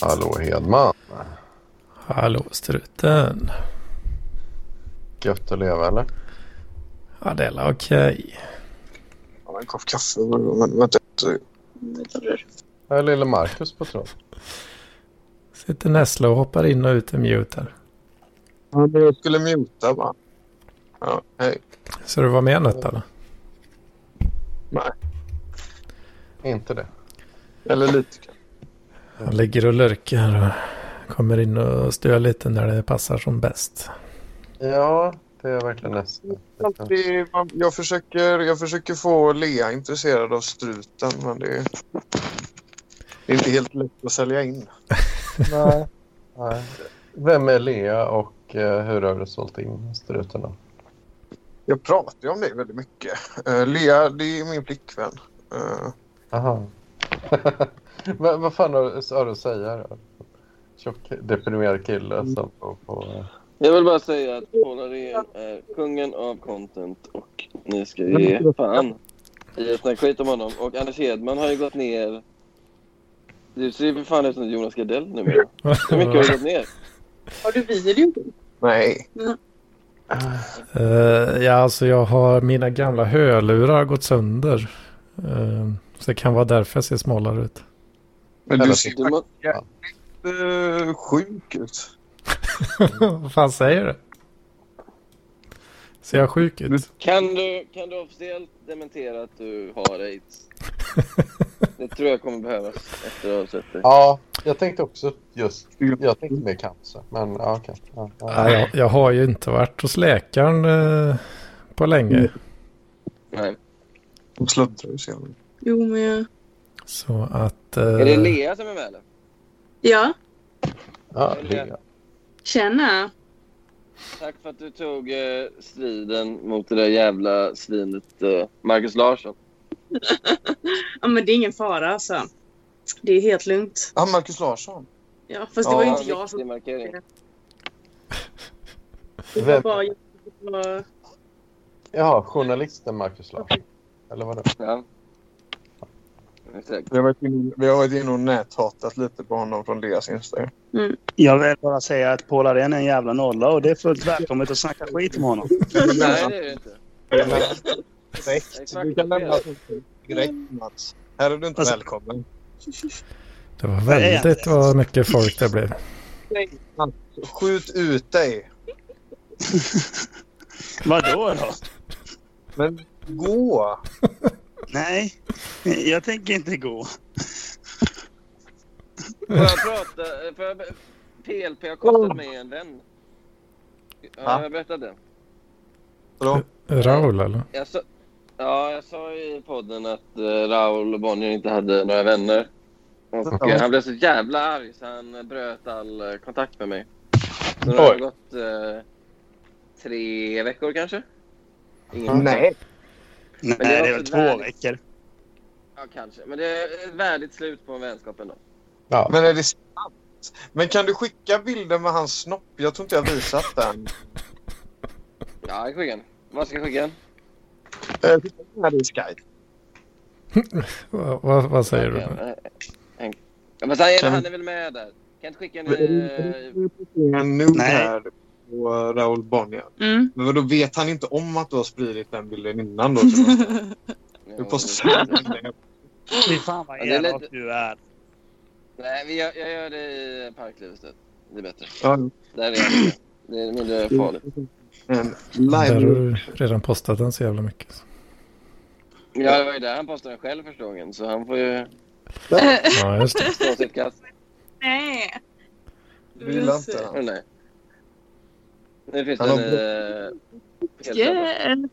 Hallå Hedman. Hallå struten. Gött att leva eller? Ja, det är okej. Ja, en kopp kaffe. Men, vänta. Här är lille Marcus på tråd. Sitter Nessla och hoppar in och ut i mute här. Ja, jag skulle muta bara. Ja, hej. Så du var med något eller? Nej, Inte det. eller lite kanske. Han ligger och lurkar och kommer in och stör lite när det passar som bäst. Ja, det är verkligen nästan. Jag, försöker, jag försöker få Lea intresserad av struten, men det är, det är inte helt lätt att sälja in. Nej. Nej. Vem är Lea och eh, hur har du sålt in struten då? Jag pratar ju om det väldigt mycket. Eh, Lea, det är min flickvän. Eh, Aha. vad, vad fan har, du- har att säga då? Tjock deprimerad kille som får på... Jag vill bara säga att Paul Arén är kungen av content och ni ska ge fan i att snacka skit om honom. Och Anders Hedman har ju gått ner. Du ser ju för fan ut som Jonas Gardell numera. Hur mycket har du gått ner? Har du video? nej. Eh, ja, alltså jag har mina gamla hörlurar gått sönder. Eh, så det kan vara därför jag ser smalare ut. Men du ser Du faktiskt uh, sjuk ut. Vad fan säger du? Ser jag sjuk ut? kan, du, kan du officiellt dementera att du har aids? Det tror jag kommer behövas efter att ha sett dig. Ja, jag tänkte också just... Jag tänkte mer cancer. Men ja, okej. Ja, ja. Ja, jag, jag har ju inte varit hos läkaren eh, på länge. Nej. De sluddrar ju så. Jo, men jag... Så att... Är det Eh, Lea som är med eller? Ja, Ja, Lea. tjena. Tack för att du tog eh, striden mot det där jävla svinet eh, Marcus Larsson. Ja, men det är ingen fara alltså. Det är helt lugnt. Ah, Marcus Larsson. Ja, fast det Ja, var ju inte jag som... markering. Det var Vem? bara. Jaha, journalisten Marcus Larsson. Eller vadå? Ja. Exakt. Vi har varit inne, vi har varit inne och näthatat lite på honom från Leas Instagram. Jag vill bara säga att Paul Arén är en jävla nolla och det är fullt välkommet att snacka skit om honom. Nej, det är det inte. Direkt. Du kan lämna direkt Mats. Här är du inte Alltså- välkommen. det var väldigt vad mycket folk det blev. Skjut ut dig. Vadå då? Men gå. Nej, jag tänker inte gå. Får jag prata? eh, Får jag, PLP har kostat mig en vän. Har jag berättat det? Vadå? Raul eller? Jag sa, ja, jag sa i podden att uh, Raul och Bonnier inte hade några vänner. Och Ja. eh, han blev så jävla arg så han eh, bröt all eh, kontakt med mig. Så har det Oj. gått eh, tre veckor kanske? Ingen Nej. Nej, det det är väl två värdigt. veckor. Ja, kanske. Men det är ett värdigt slut på en vänskap ändå. Ja. Men är det sant? Men kan du skicka bilder med hans snopp? Jag tror inte jag visat den. Ja, jag skickar den. Vad ska jag skicka den? Eh, Skicka den här i Skype. Vad, vad, säger du? Ja, nu? eh, men han, Kan- han är väl med där? Kan jag inte skicka en... eh, nude Nej. här på Raoul Bonnier. Mm. Men vadå, vet han inte om att du har spridit den bilden innan då? Du måste Fy fan vad elak lite- du är. Nej, gör, jag gör det i Parkliv istället. Det är bättre. Ja, Där är jag. Det är mindre farligt. en Där har live. du redan postat den så jävla mycket. Ja, det var ju där han postade den själv första gången. Så han får ju Ja, just det. stå sitt kast. Nej. Du gillar inte den? nej. Nu finns helt öppen. Hjälp.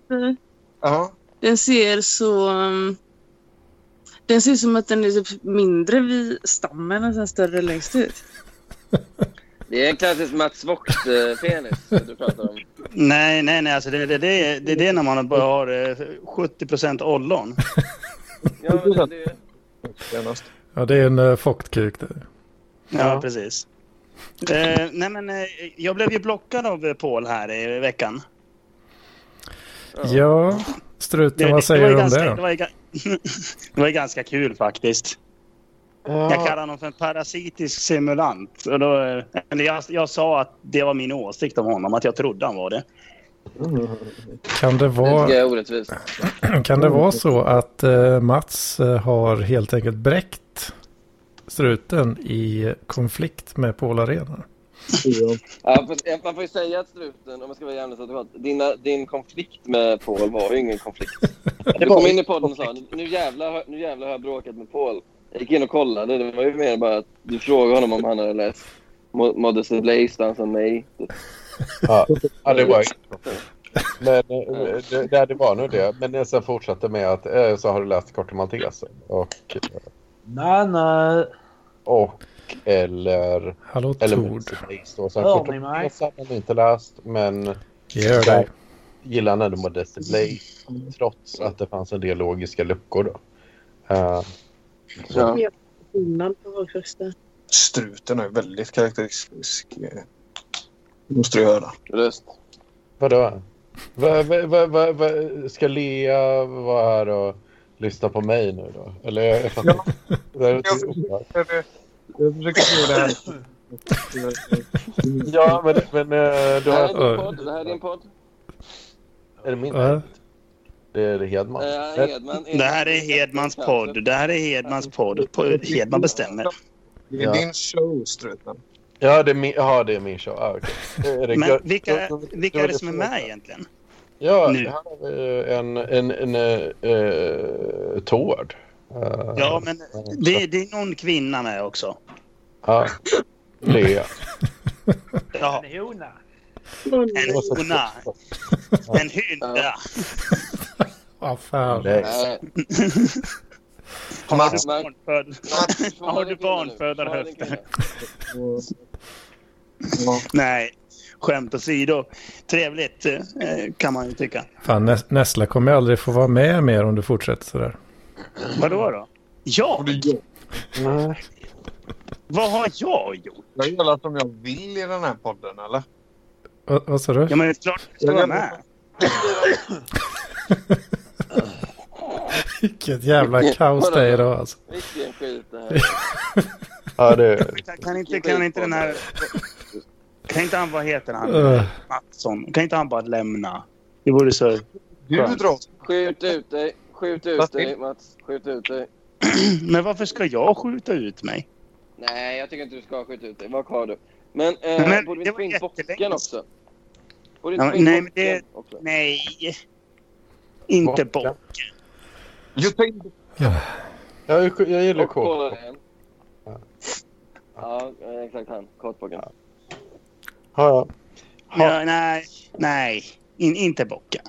Ja. Den ser så... um, Den ser ut som att den är typ mindre vid stammen och sen större längst ut. Det är en klassisk Mats Vogt-penis du pratar om. Nej, nej, nej. Alltså det, det, det, är- det är det när man bara har eh, 70 ollon. Ja, men det, det. Ja, det är en uh, foktkuk det. Ja, Ja. precis. Eh, nej, men eh, jag blev ju blockad av eh, Paul här i veckan. Ja, struten, vad säger du om ganska, det det, var ju, det var ju ganska kul faktiskt. Jag Ja, kallar honom för en parasitisk simulant. Och då, eh, eller jag, jag sa att det var min åsikt om honom, att jag trodde han var det. Kan det Det vara, jag orättvist. kan det vara så att eh, Mats eh, har helt enkelt bräckt struten i konflikt med Paul Arena? Ja, eh, man får ju säga att struten, om man ska vara jävligt advokat, dina, din konflikt med Paul var ju ingen konflikt. Du kom in i podden och sa nu jävlar, nu jävlar har jag bråkat med Paul. Jag gick in och kollade, det var ju mer bara att du frågade honom om han hade läst Mo- Modesty Blaze, dansen mig. ja, ja, det var Men eh, det, det, det var nog det. Men sen fortsatte med att eh, så har du läst Korte Malteser. Och, eh, Nej, nej. Och eller... Hallå Eller Tord. Hör ni mig? Har inte läst. Men Gör det. gillar han ändå Modesty Blaze. Trots att det fanns en del logiska luckor då. Eh, Ja. Struten är väldigt karaktäristisk. Måste du höra. Röst. Vadå? Va, va, va, va, va, ska Lea vara här och lyssna på mig nu då? Eller jag, jag fattar. Det är oklart. Jag försöker få det här. Ja, men, men eh, du Det här är har... din podd. Det här är din podd. Är det min? Va? Det är Hedman. Eh, Hedman, Det här är Hedmans podd. Det här är Hedmans podd. Hedman bestämmer. Det är Ja. din show, Struten. Ja, det är min, ja, det är min show. Ah. Är det Men vilka, vilka är det som är med egentligen? Ja, nu? här har vi en, en, en, uh, Tord. Eh, Ja, men det, det är någon kvinna med också. Ja, Lea. Ja, En hona. en hona. En hynda. Vad fan. Har Mats, du barnfödd? Svara Har du din kille nu. barnfödda Svara din höfter? kille. Ja. Nej, skämt åsido. Trevligt eh, kan man ju tycka. Fan, Nä- Nessla kommer aldrig få vara med mer om du fortsätter sådär. Vadå då? Ja, Och det gör Nej. vad har jag gjort? jag gör som jag vill i den här podden, eller? Vad, vad sa du? Ja, men det är klart jag ska vara med. Vilket jävla kaos det är idag alltså. Vilken skit det här är. Ja, det, Kan, kan, inte, kan inte den här... Kan inte han, vad heter han? Uh, Mattsson. Kan inte han bara lämna? Det vore så... Du drar Skjut ut dig. Skjut ut Fast dig, Mats. Skjut ut dig. Men varför ska jag skjuta ut mig? Nej, jag tycker inte du ska skjuta ut dig. Var kvar du. Men, eh, Men borde vi det inte få in bocken också? Borde Ja, inte få in nej, men bocken det- också? Nej. Inte Bocka. bock. Jag tänkte... jag, jag gillar igen. Ja. Ja, exakt han. Kortbocken. Ja, ja. Ja, nej, nej. In, inte bocken.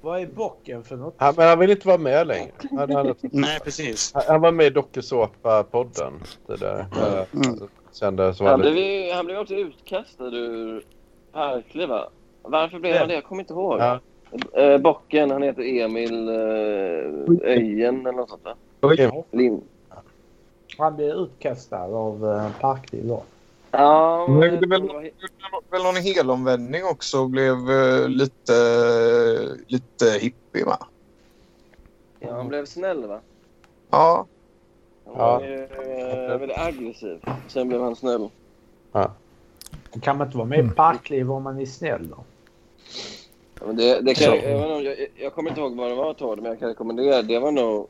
Vad är bocken för något? Han, men han vill inte vara med längre. Han, han, Nej, precis. han var med i dokusåpa-podden. Det där. Eh, Mm. Kände som Han blev, han blev också utkastad ur Parkliv, va? Varför blev Vem? han det? Jag kommer inte ihåg. Ja. Eh, bocken, han heter Emil eh, Öjen eller något sånt, va? Lind. Han blev utkastad av uh, Parkliv då. Ja, det är väl, väl någon helomvändning också och blev eh, lite, lite hippie, va? ja, han blev snäll, va? Ja. Han Ja. var ju eh, väldigt aggressiv. Sen blev han snäll. Kan man inte vara med i Parkliv om man är snäll då? Ja, Men det, det kan, jag, jag, jag kommer inte ihåg vad det var Tord, men jag kan rekommendera. Det var nog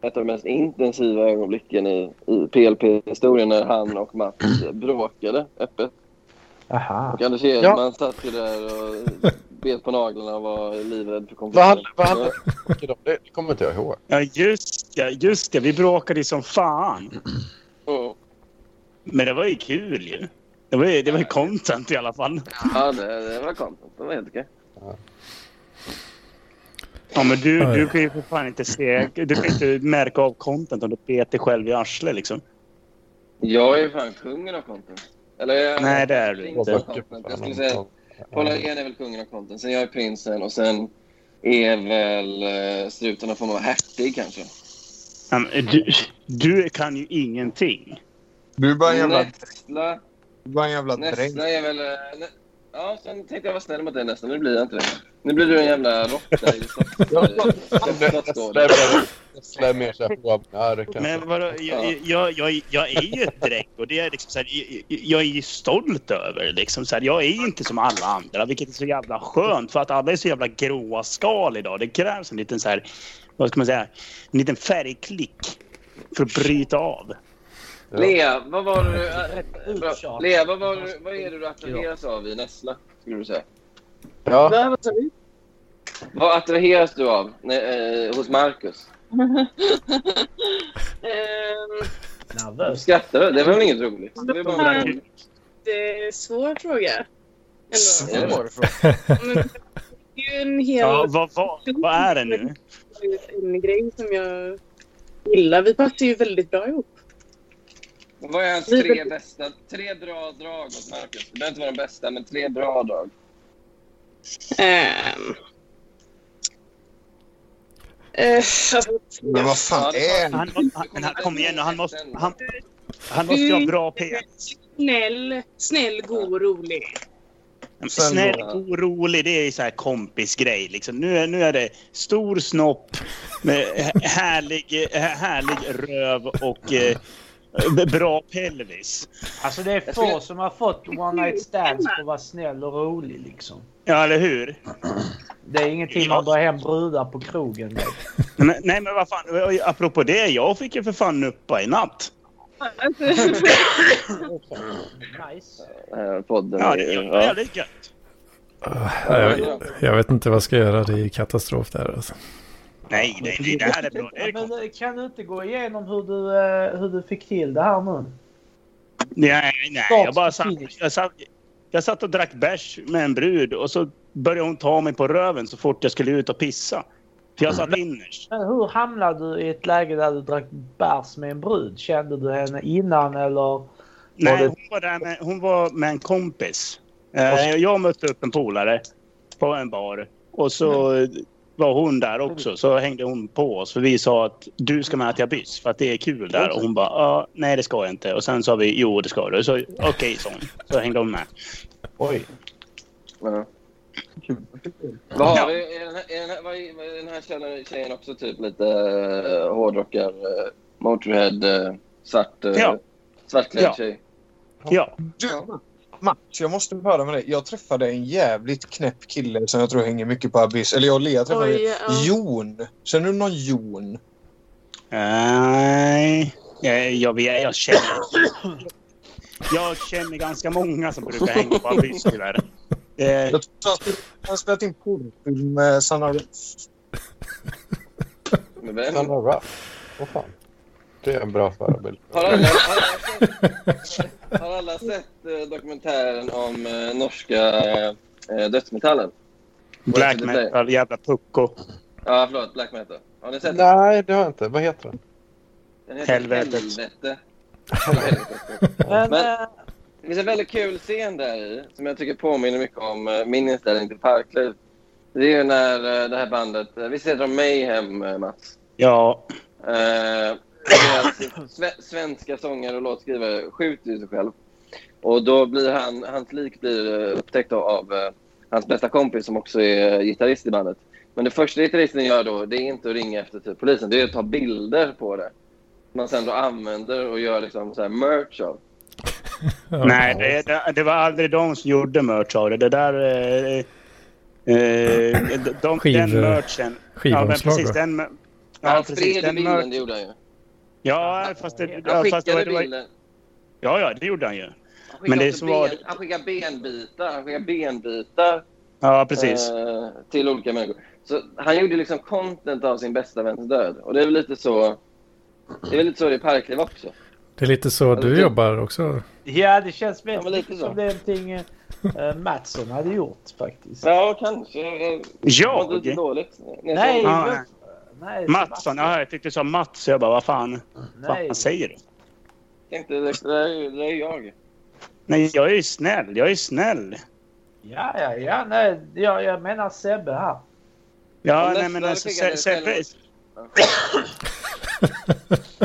ett av de mest intensiva ögonblicken i, i PLP-historien när han och Mats bråkade öppet. Aha. Och Anders Hedman satt ju där och bet på naglarna och var livrädd för Vad konflikten. vad det om? Det kommer inte jag ihåg. Ja, just det. Just det. Vi bråkade ju som fan. Mm. Men det var ju kul ju. Det var ju, det var ju content i alla fall. Ja, det, det var content. Det var helt okej. Ja, men du, du kan ju för fan inte se... Du kan inte märka av content om du bet dig själv i arslet liksom. Jag är ju fan kungen av content. Eller jag Nej, det är du inte. Jag skulle säga Paul är väl kungen av content. Sen jag är prinsen och sen är väl eh, struten form av hertig kanske. Ja, men Du, du kan ju ingenting. Du är bara en jävla, Nästla. du är bara en jävla dräng. Nästla är väl... eh, nä- Ja, sen tänkte jag vara snäll mot dig nästan. Nu blir jag inte det. Nu blir du en jävla råtta i är mer så. Men vadå, jag, jag, jag, jag är ju ett dräck och det är liksom så här, jag, jag är ju stolt över liksom så här, Jag är inte som alla andra, vilket är så jävla skönt för att alla är så jävla gråa skal idag. Det krävs en liten så här, vad ska man säga, en liten färgklick för att bryta av. Lea, vad var det du... äh. Lea, vad, var det, vad är det du attraheras av i Nessla? Skulle du säga? Ja, Va, vad sa du? Vad attraheras du av när, eh, hos Marcus? Du Nervös. skrattar Det var väl inget roligt? Det var bara det är en svår fråga. Ändå. Svår fråga. Men det är ju en hel... Ja, vad, vad, vad är det nu? En grej som jag gillar. Vi passar ju väldigt bra ihop. Vad är hans tre bästa? Tre bra drag hos Marcus. Det behöver inte vara de bästa, men tre bra drag. Um, uh, alltså, Men vad fan är Han, han, men han, kom igen nu, han måste, han, han måste ha bra P. snäll, snäll, god rolig. Snäll, god, rolig, det är ju så här kompisgrej. Liksom. Nu, är, nu är det stor snopp med härlig, härlig röv och eh, bra pelvis. Alltså det är få som har fått one night stands på att vara snäll och rolig liksom. Ja, eller hur? Det är ingenting man drar hem brudar på krogen med. Men, nej, men vad fan, apropå det, jag fick ju för fan nuppa i natt. Nice. Podden. Ja, det är- är jävligt gött. Jag, jag vet inte vad jag ska göra. Det är katastrof där alltså. Nej, nej, nej, det här är bra. Det är Men eh, kan du inte gå igenom hur du, eh, hur du fick till det här nu? Nej, nej, jag bara satt, jag satt, jag satt och drack bärs med en brud och så började hon ta mig på röven så fort jag skulle ut och pissa. För jag satt innerst. Men hur hamnade du i ett läge där du drack bärs med en brud? Kände du henne innan eller? Nej, det- hon var, där med, hon var med en kompis. Eh, jag mötte upp en polare på en bar. Och så var hon där också. Så hängde hon på oss. För vi sa att du ska med till Abyss för att det är kul där. Och hon bara, nej det ska jag inte. Och sen sa vi, jo det ska du. Så okej, sa hon. Så hängde hon med. Oj. Ja. Vad har vi? Är den här, är den här, är, den här tjejen, tjejen också typ lite uh, hårdrockar, uh, Motorhead, uh, svart, uh, Ja. svartklädd Ja. tjej? Ja. Du, Mats, jag måste höra med dig. Jag träffade en jävligt knäpp kille som jag tror hänger mycket på Abyss. Eller jag och Lea träffade Oj, ja. Jon. Känner du någon Jon? Nej, jag, jag, vet, jag känner... Jag känner ganska många som brukar hänga på Abyss tyvärr. Eh, Jag tror han har spelat in porrfilm med Sanna Ruff. Med vem? Sanna Ruff. Vad fan. Det är en bra förebild. Har har har alla sett eh, dokumentären om eh, norska eh, dödsmetallen? black metal, jävla pucko. Ja, förlåt. Black metal. Har ni sett den? Nej, det har jag inte. Vad heter den? Den heter Helvetet. Helvete. Men, Men- Det finns en väldigt kul scen där i som jag tycker påminner mycket om eh, min inställning till Parkliv. Det är ju när eh, det här bandet, eh, visst heter de Mayhem, eh, Mats? Ja. Eh, svenska sångare och låtskrivare skjuter ju sig själv. Och då blir han, hans lik blir eh, upptäckt av, av eh, hans bästa kompis som också är eh, gitarrist i bandet. Men det första gitarristen gör då, det är inte att ringa efter typ, polisen, det är att ta bilder på det. Man sen då använder och gör liksom så här merch av. Ja. Nej, det, det, det var aldrig de som gjorde merch av det. Det där... Eh, eh, de, de, Skiv- den merchen. Ja, men Skivomslag precis. va? Den, ja, han precis. Den bilden, merch, det gjorde han ju. Ja, fast det, Han ja, fast det, skickade var, det var, bilden. Ja, ja, det gjorde han ju. Han Men skickade, det så var ben, han skickade benbitar. Han skickade benbitar Ja, precis. eh, till olika människor. Så han gjorde liksom content av sin bästa väns död. Och det är väl lite så... Det är väl lite så det är Parkliv också. Det är lite så du jobbar också. ja, det känns Ja, väldigt lite mycket så. som det är någonting eh, Mattsson hade gjort faktiskt. Ja, kanske. Det var inte lite Jag? dåligt. Nej, Ja, men- nej. Nej. Mattsson. Ja, jag tyckte du sa Mats. Jag bara, vad fan, vad Nej. fan säger du? Tänkte, det, det, är, det är jag. Nej, jag är ju snäll. Jag är snäll. Ja, ja, ja. Nej, jag, jag menar Sebbe här. Ja, Om nej men alltså, skickat se, det se,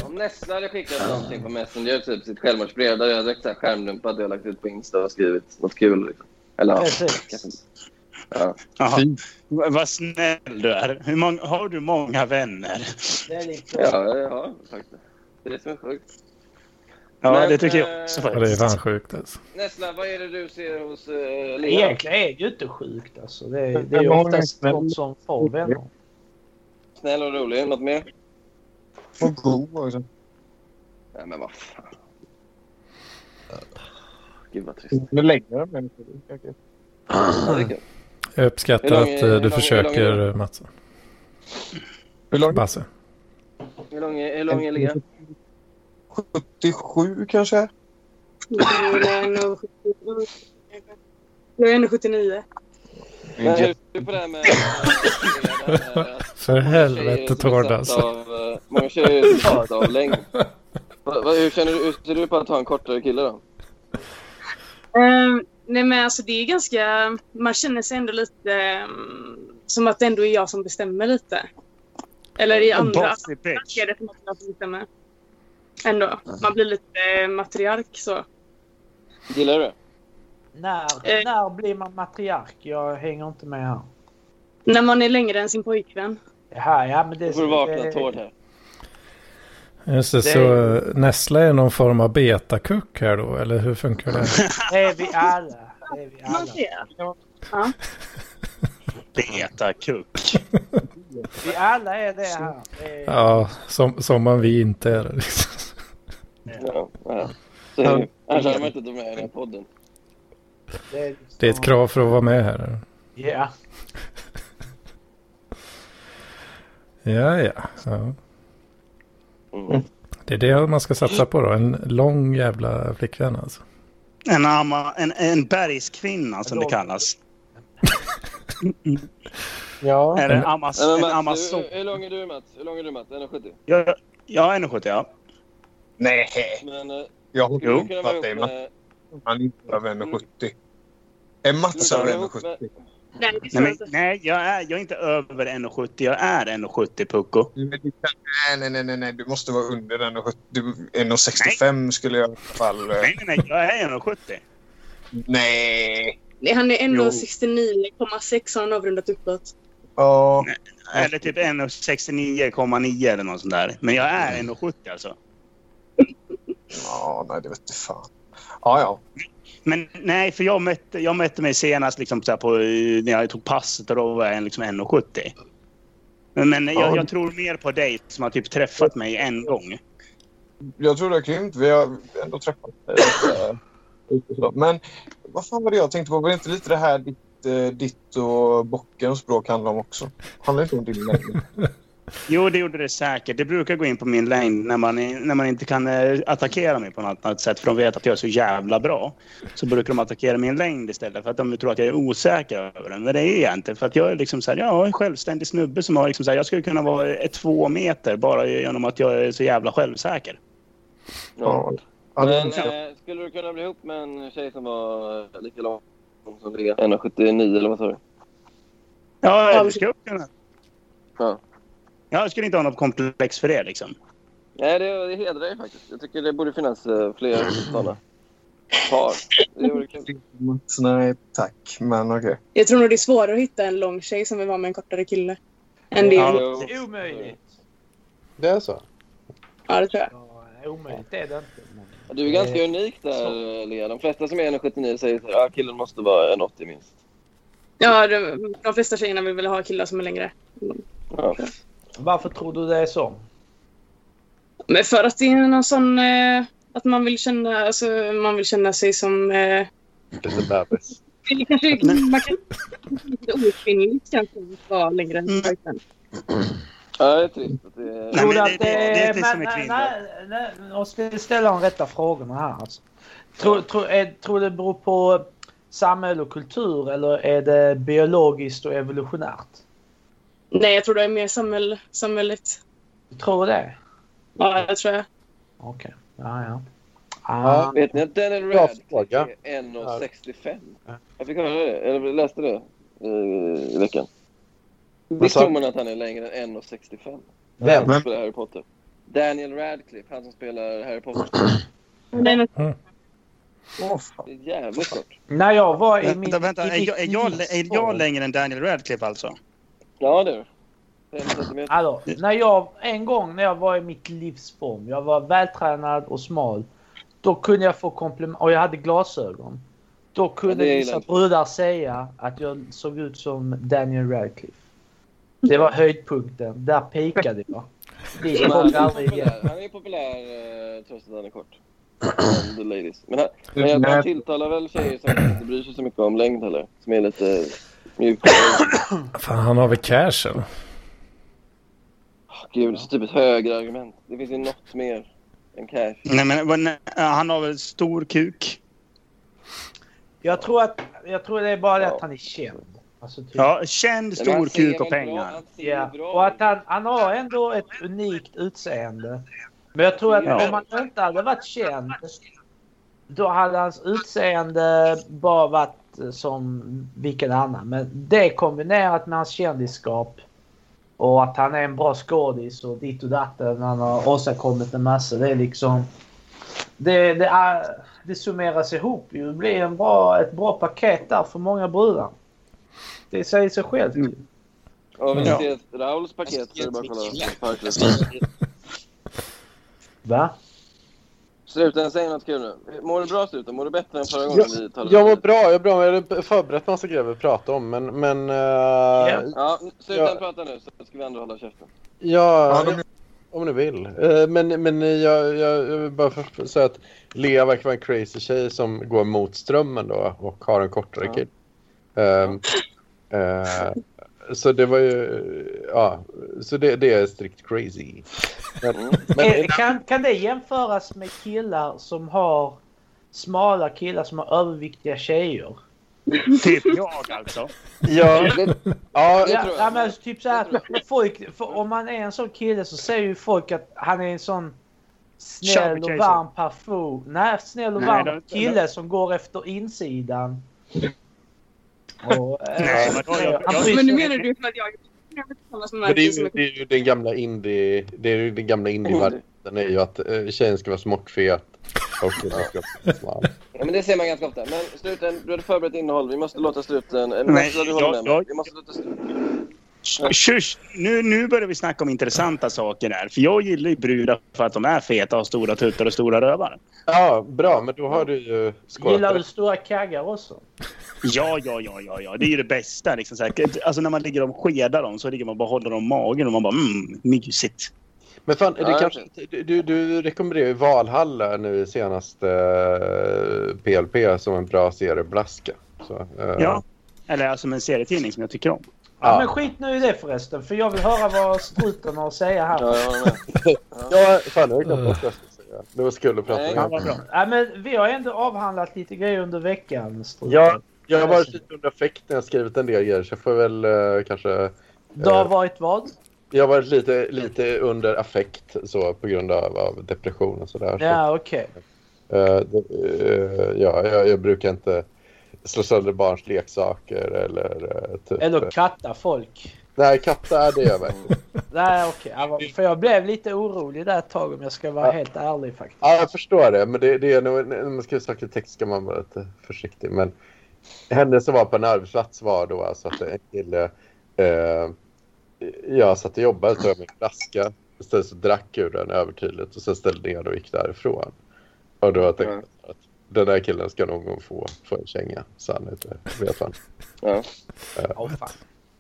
Om Nessla hade skickat någonting på Messenger, typ sitt självmordsbrev, där jag direkt skärmdumpat och jag lagt ut på Insta och skrivit något kul. Liksom. Eller ja. Ja. Vad snäll du är. Hur många, har du många vänner? Det är lite... Ja, jag har faktiskt. Det är det som är sjukt. Ja, Men, det tycker eh, jag också Ja, det är faktiskt. fan sjukt alltså. Nessla, vad är det du ser hos uh, Lea? Egentligen är det ju inte sjukt alltså. Det är, det är ju oftast de som får vänner. Snäll och rolig. Något mer? Och god också. Nej, men vad fan. Gud vad trist. Nu det är kul. Jag uppskattar lång är- att eh, lång- du hur försöker lång eh, Mats. Hur långt? Basse. Hur lång är, hur lång är Lea? 77 kanske? Jag är 1,79. Men hur ser du på det här med... För många helvete tjejer som är Tord besatta alltså. av, eh, Många tjejer är besatta av längd. Hur, känner du, hur ser du på att ha en kortare kille då? Ehm, nej men alltså det är ganska... Man känner sig ändå lite ehm, som att det ändå är jag som bestämmer lite. Eller i andra är det som att jag bestämmer. Ändå. Man blir lite eh, matriark så. Gillar du det? När, Eh. när blir man matriark? Jag hänger inte med här. När man är längre än sin pojkvän. Jaha, ja men det... Nu får du vakna Tord här. Just det, Det så är- eh, Nessla är någon form av betakuck här då, eller hur funkar det? Det är vi alla. Det är vi. Beta-kuck. Vi alla är det här. Det är, Ja, som, som man vi inte är. Liksom. Ja, ja. Så. Annars hade man inte tagit med i den här podden. det är, Det är ett krav för att vara med här. Ja. Ja, ja. ja. Det är det man ska satsa på då. En lång jävla flickvän alltså. En, ama, en, en bergskvinna som det kallas. Ja. Eller en, amas, en Mats, amazon. hur, hur lång är du Mats? Hur lång är du Mats? 1,70? Jag, jag är 1,70 ja. Nej. Men eh, Jag har vara att det är ihop med... man inte över 1,70. Är Mats över kunna vara ihop 1,70? Nej, Nej, men, inte. nej jag, är, jag är inte över 1,70. Jag är 1,70 pucko. Nej, nej, nej, nej. Du måste vara under 1,70. Du- 1,65 skulle jag i alla fall... eh, Nej, nej, nej. Jag är 1,70. Nej. Nej, Han är Jo. 1,69,6 har han avrundat uppåt. Ja. Eller typ 1,69,9 eller något sånt där. Men jag är 1,70 alltså. Ja, nej, det vet du fan. Ja, ja. Men nej, för jag mätte, jag mätte mig senast liksom på, när jag tog passet och då var jag liksom 1,70. Men, men jag, Ja. jag tror mer på dig som har typ träffat mig en gång. Jag tror det är grymt. Vi har ändå träffat dig. Men vad fan var det jag tänkte på? Var det inte lite det här ditt, eh, ditt och bockens språk handlar om också? Handlar inte om din längd? Jo, det gjorde det säkert. Det brukar gå in på min längd när man, när man inte kan eh, attackera mig på något annat sätt för de vet att jag är så jävla bra. Så brukar de attackera min längd istället för att de tror att jag är osäker över den. Men det är jag inte. För att jag är liksom så här, ja, en självständig snubbe som har liksom så här, jag skulle kunna vara ett två meter bara genom att jag är så jävla självsäker. Ja. Men eh, skulle du kunna bli ihop med en tjej som var eh, lika lång som Lea? 1,79 eller vad sa du? Ja, det skulle jag kunna. Ja. Jag skulle inte ha något komplex för det liksom. Nej, det, det hedrar dig faktiskt. Jag tycker det borde finnas eh, fler sådana par. Nej, tack. Men okej. Jag tror nog det är svårare att hitta en lång tjej som vill vara med en kortare kille. Än det. Ja. Ja, Det är omöjligt. Det är så? det tror jag. Ja, omöjligt är det inte. Men... Du är ganska unik där, Lea. De flesta som är 1,79 säger att ah, killen måste vara 1,80 minst. Ja, de, de flesta tjejerna vill väl ha killar som är längre. Ja. Varför tror du det är så? Men för att det är någon sån... Eh, att man vill känna, alltså, man vill känna sig som... Eh, Lite bebis. kanske, man kan lite okvinnligt kanske att vara längre än Mm. pojkvän. ja, det är trist. Att det... Nej, Tror men du det- är som är nej, kvinnor. nej, nej, Jag ska ställa de rätta frågorna här. Alltså. Tror, tror, är, tror det beror på samhälle och kultur eller är det biologiskt och evolutionärt? Nej, jag tror det är mer samhäll, samhället. Du tror det? Ja, det tror jag. Okej. Ja, ja. Ja. Ah, Vet ni att Daniel Radcliffe är 1,65? Ja. Jag fick höra det, eller läste det eh, i veckan. Visst tror man att han är längre än 1,65? Vem? Han som spelar Harry Potter. Daniel Radcliffe, han som spelar Harry Potter. Det fan. Det är jävligt kort. När jag var i min... Vänta, vänta. Är jag, är, jag, är jag längre än Daniel Radcliffe alltså? Ja du. Alltså, när jag, en gång när jag var i mitt livsform, jag var vältränad och smal. Då kunde jag få komplimang och jag hade glasögon. Då Ja, kunde det är vissa brudar säga att jag såg ut som Daniel Radcliffe. Det var höjdpunkten. Där pikade jag. Men kom han, jag är aldrig igen. populär. han är populär eh, trots att han är kort. The ladies. Men, han, men jag, han tilltalar väl tjejer som inte bryr sig så mycket om längd heller. Som är lite Fan, han har väl cash eller? Gud, så typ ett högre argument. Det finns ju något mer än cash. Nej, men han har väl stor kuk? Jag tror, att, jag tror det är bara det Ja. att han är känd. Alltså, typ. Ja, känd, stor kuk och pengar. Ja, och att han, han har ändå ett unikt utseende. Men jag tror att Ja. om han inte hade varit känd då hade hans utseende bara varit som vilken annan. Men det kombinerat med hans kändisskap och att han är en bra skådis och ditt och datten. Han har åstadkommit en massa. Det är liksom... Det, det, är, det summeras ihop ju. Det blir en bra, ett bra paket där för många brudar. Det säger sig självt. ni Ja. se ett Rauls paket så är det bara att kolla Parklöv. Va? Struten, säg något kul nu. Mår du bra Struten? Mår du bättre än förra gången vi talade? Jag mår bra, jag är bra. Jag hade förberett massa grejer vi pratade om, men... men uh, Ja, Struten Ja. prata nu så ska vi ändå hålla käften. ja, om ni vill. Eh, men men jag, jag, jag vill bara för, säga att Lea verkar vara en crazy tjej som går mot strömmen då och har en kortare Ja. kille. Ehm, eh, så det var ju... Ja, så det, det är strikt crazy. Men, Mm. men, Eh, Kan, kan det jämföras med killar som har smala killar som har överviktiga tjejer? Typ jag alltså. ja, Det, ja, Det Ja, tror jag. ja, men typ så här, att folk, för om man är en sån kille så säger ju folk att han är en sån snäll och varm person. Nej, snäll och varm kille som går efter insidan. Och, eh, Nej, men nu menar du att jag Men det är, ju, det är ju den gamla indie... Det är ju den gamla indie-varianten är ju att eh, tjejen ska vara småttfet och killen ska vara smal. ja, men det ser man ganska ofta. Men Struten, du hade förberett innehåll. Vi måste låta. Eller Nej, måste du hålla jag- med Vi måste låta Struten... Shush, nu, nu börjar vi snacka om intressanta saker här. För jag gillar ju brudar för att de är feta, har stora tuttar och stora rövar. Ja, bra, men då har du ju Gillar skålat du stora kaggar också? Ja, ja, ja, ja, ja. Det är ju det bästa. Liksom, så här. Alltså när man ligger och skedar dem så ligger man bara och håller dem magen och man bara mm, mysigt. Men fan, Ja, kanske, du, du, rekommenderar ju Valhalla nu i senaste eh, PLP som en bra serieblaska. Så, eh, Ja. Eller alltså med en serietidning som jag tycker om. Ja. Ja. Men skit nu i det förresten, för jag vill höra vad struten har att säga här. Ja, med. Ja, fan jag har bort vad jag skulle säga. Det var skulle prata Nej. Ja, om. bra. Ja, men vi har ändå avhandlat lite grejer under veckan. Struten. Ja, jag har varit lite under affekt när jag skrivit en del grejer så jag får väl eh, kanske... Det har eh, varit vad? Jag har varit lite, lite under affekt så på grund av, av depression och sådär. Så, Ja, okej. eh, det, eh, ja, jag, jag brukar inte slå sönder barns leksaker eller eh, typ... Eller eh, katta folk. Nej, katter det gör verkligen. Nej, okej. Ja, För jag blev lite orolig där ett tag om jag ska vara Ja. helt ärlig faktiskt. Ja, jag förstår det. Men det, det är nog, när man skriver saker i text ska man vara lite försiktig. Men händelsen var på en arbetsplats var då alltså att en kille... Eh, jag satt och jobbade, tog min flaska. Istället så drack ur den övertydligt och sen ställde ner och gick därifrån. Och då tänkte jag den där killen ska någon gång få, få en känga. Så han vet han. Ja. Åh, fan.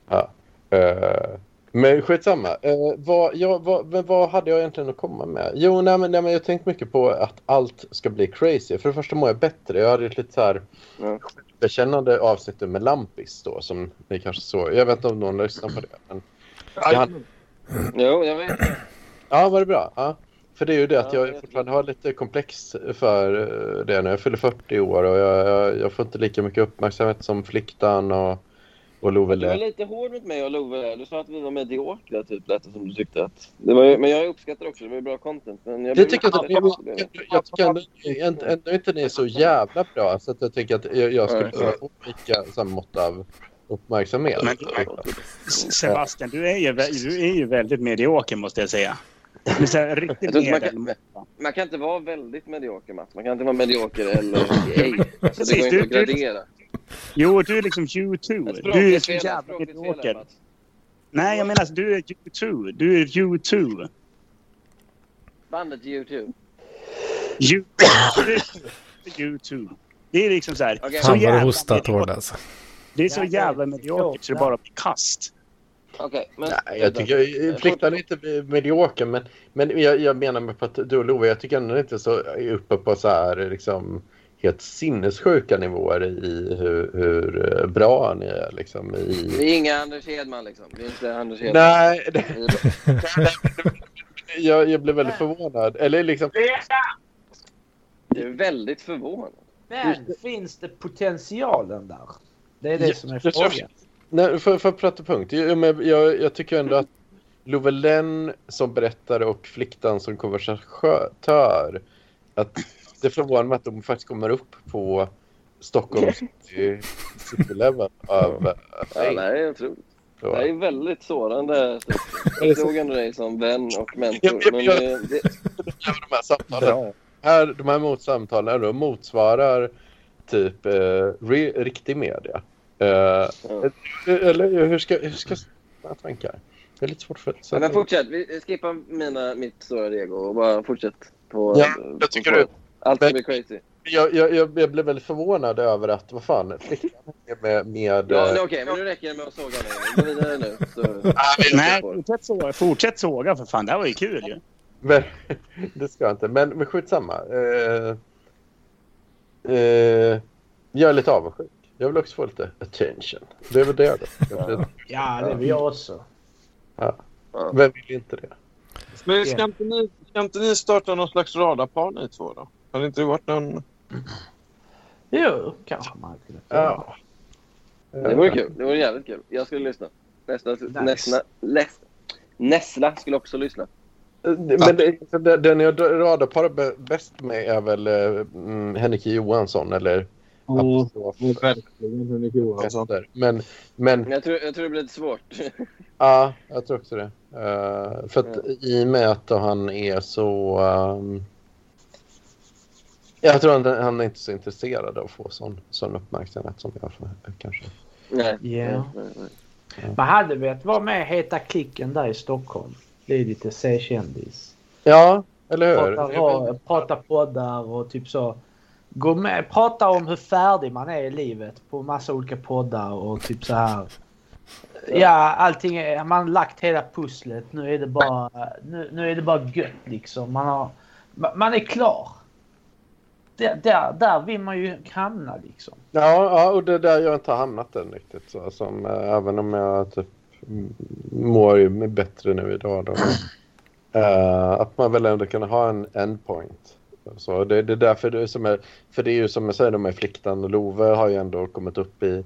Ja. Eh, men skitsamma. Uh, vad, ja, vad, vad hade jag egentligen att komma med? Jo, nej, men, nej, men jag har tänkt mycket på att allt ska bli crazy. För det första mår jag bättre. Jag hade ett lite så här Ja. bekännande avsnitt med Lampis då som ni kanske såg. Jag vet inte om någon lyssnar på det. Men... Ja, Jo, jag vet. ja, var det bra? Ja. För det är ju det att Ja, jag jag fortfarande har lite komplex för eh, det när jag fyller 40 år och jag, jag, jag får inte lika mycket uppmärksamhet som Fliktan och, och Love Du var lite hård mot mig och Love. Du sa att vi var mediokra, typ. Lät det som du tyckte att... Det var men jag uppskattar också. Det var ju bra content. Men jag Jag blev tycker, att, lite- jag, jag, jag tycker ändå, ändå, ändå inte ni är så jävla bra så att jag tänker att jag, jag skulle kunna få lika samma mått av uppmärksamhet. Men- S- Sebastian, du är, ju, du är ju väldigt medioker måste jag säga. Men så här, riktigt man kan- Man kan inte vara väldigt medioker, Mats. Man kan inte vara medioker eller ej. Så det går inte att gradera. Jo, du är liksom U2. Ett Du är så jävla medioker. Nej, jag menar alltså, du är U2. Du är U2. Bandet YouTube. U- U2. Det är liksom så här. Okej. Så Fan vad du mediokert. hårt alltså. Det är så jävla mediokert, så det bara blir kast. Okej, men... Nej, jag tycker Fliktan är inte medioker, men, men jag, jag menar med på att du och Love, jag tycker ändå inte så är uppe på så här liksom helt sinnessjuka nivåer i hur, hur eh, bra ni är liksom i... Vi är inga Anders Hedman liksom. Vi är inte Anders Hedman. Nej, det, jag, jag blev väldigt förvånad. Eller liksom, Du är väldigt förvånad. Men finns det potentialen där? Det är det Ja, som är frågan. Nej, för, för att prata punkt. Jag, men jag, jag tycker ändå att Lovelen som berättare och Fliktan som konversatör att det förvånar mig att de faktiskt kommer upp på Stockholms city, city level av Ja, det här är otroligt. Det här är väldigt sårande. Jag såg ändå dig som vän och mentor. Men det, det, de här samtalen. Här, de här mot samtalen då motsvarar typ eh, re, riktig media. Eh. Eller hur ska, hur ska jag tänka? Det är lite svårt för Ja, men fortsätt. Vi skippar mina, mitt stora rego och bara fortsätt på... Ja, jag tycker på- det. Allt som är crazy. Jag, jag, jag, blev väldigt förvånad över att, vad fan, flickan är med... med Ja, eh, nej, okej, men nu räcker det med att såga mig. Gå vidare nu. Så... Nej, fortsätt såga, fortsätt såga för fan. Det här var ju kul ju. Men, det ska jag inte. Men, men skitsamma. Eh, eh, jag är lite avundsjuk. Jag vill också få lite attention. Det är väl det då. Ja. Ja, det vill jag också. Vem vill inte det? Men ska inte, ni, ska inte ni starta någon slags radarpar ni två då? Har det inte varit någon... Jo, kanske man kunde. Ja. Det vore kul. Det vore jävligt kul. Jag skulle lyssna. Nästa, nästa, nästa, Nessla skulle också lyssna. Men det, den jag radarparar bä- bäst med är väl eh, mm, Henrik Johansson eller Apostrof verkligen Henrik Johansson. Men, men jag tror, jag tror det blir lite svårt. ja, jag tror också det. Eh, för att i och med att han är så... ehm, jag tror att han är inte så intresserad av att få sån, sån uppmärksamhet som jag får, kanske. Nej. Ja. Nej, nej, nej. Man hade velat vara med Heta klicken där i Stockholm. Det är lite C-kändis. Ja, eller hur? Prata, ra- prata poddar och typ så. Gå med, prata om hur färdig man är i livet på massa olika poddar och typ så här. Ja, allting är, man har lagt hela pusslet. Nu är det bara, nu, nu är det bara gött liksom. Man, har, ma- man är klar. Där, där, där vill man ju hamna liksom. Ja, ja, och det är där jag inte har hamnat än riktigt. Så, som, eh, även om jag typ mår ju bättre nu idag. Då. Eh, att man väl ändå kan ha en endpoint. Så det, det är därför det är som är, för det är ju som jag säger, de här Fliktan och Love har ju ändå kommit upp i,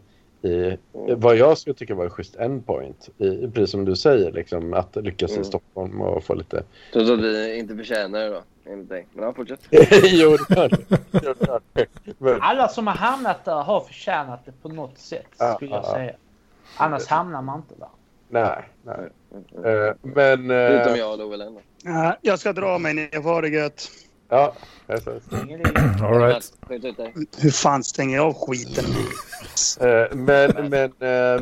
i vad jag skulle tycka var en schysst endpoint. I, precis som du säger, liksom, att lyckas i Mm. Stockholm och få lite... Trots att vi inte förtjänar det då, enligt dig. Men ja, fortsätt. jo, det gör det. Men, Alla som har hamnat där har förtjänat det på något sätt skulle jag ja, ja. säga. Annars hamnar man inte där. nej, nej. Eh, men... eh, Förutom jag och Love Lennon. Ja, jag ska dra mig ner. Ha det gött. Ja. All right. Hur fan stänger jag av skiten? Eh, men, men, eh,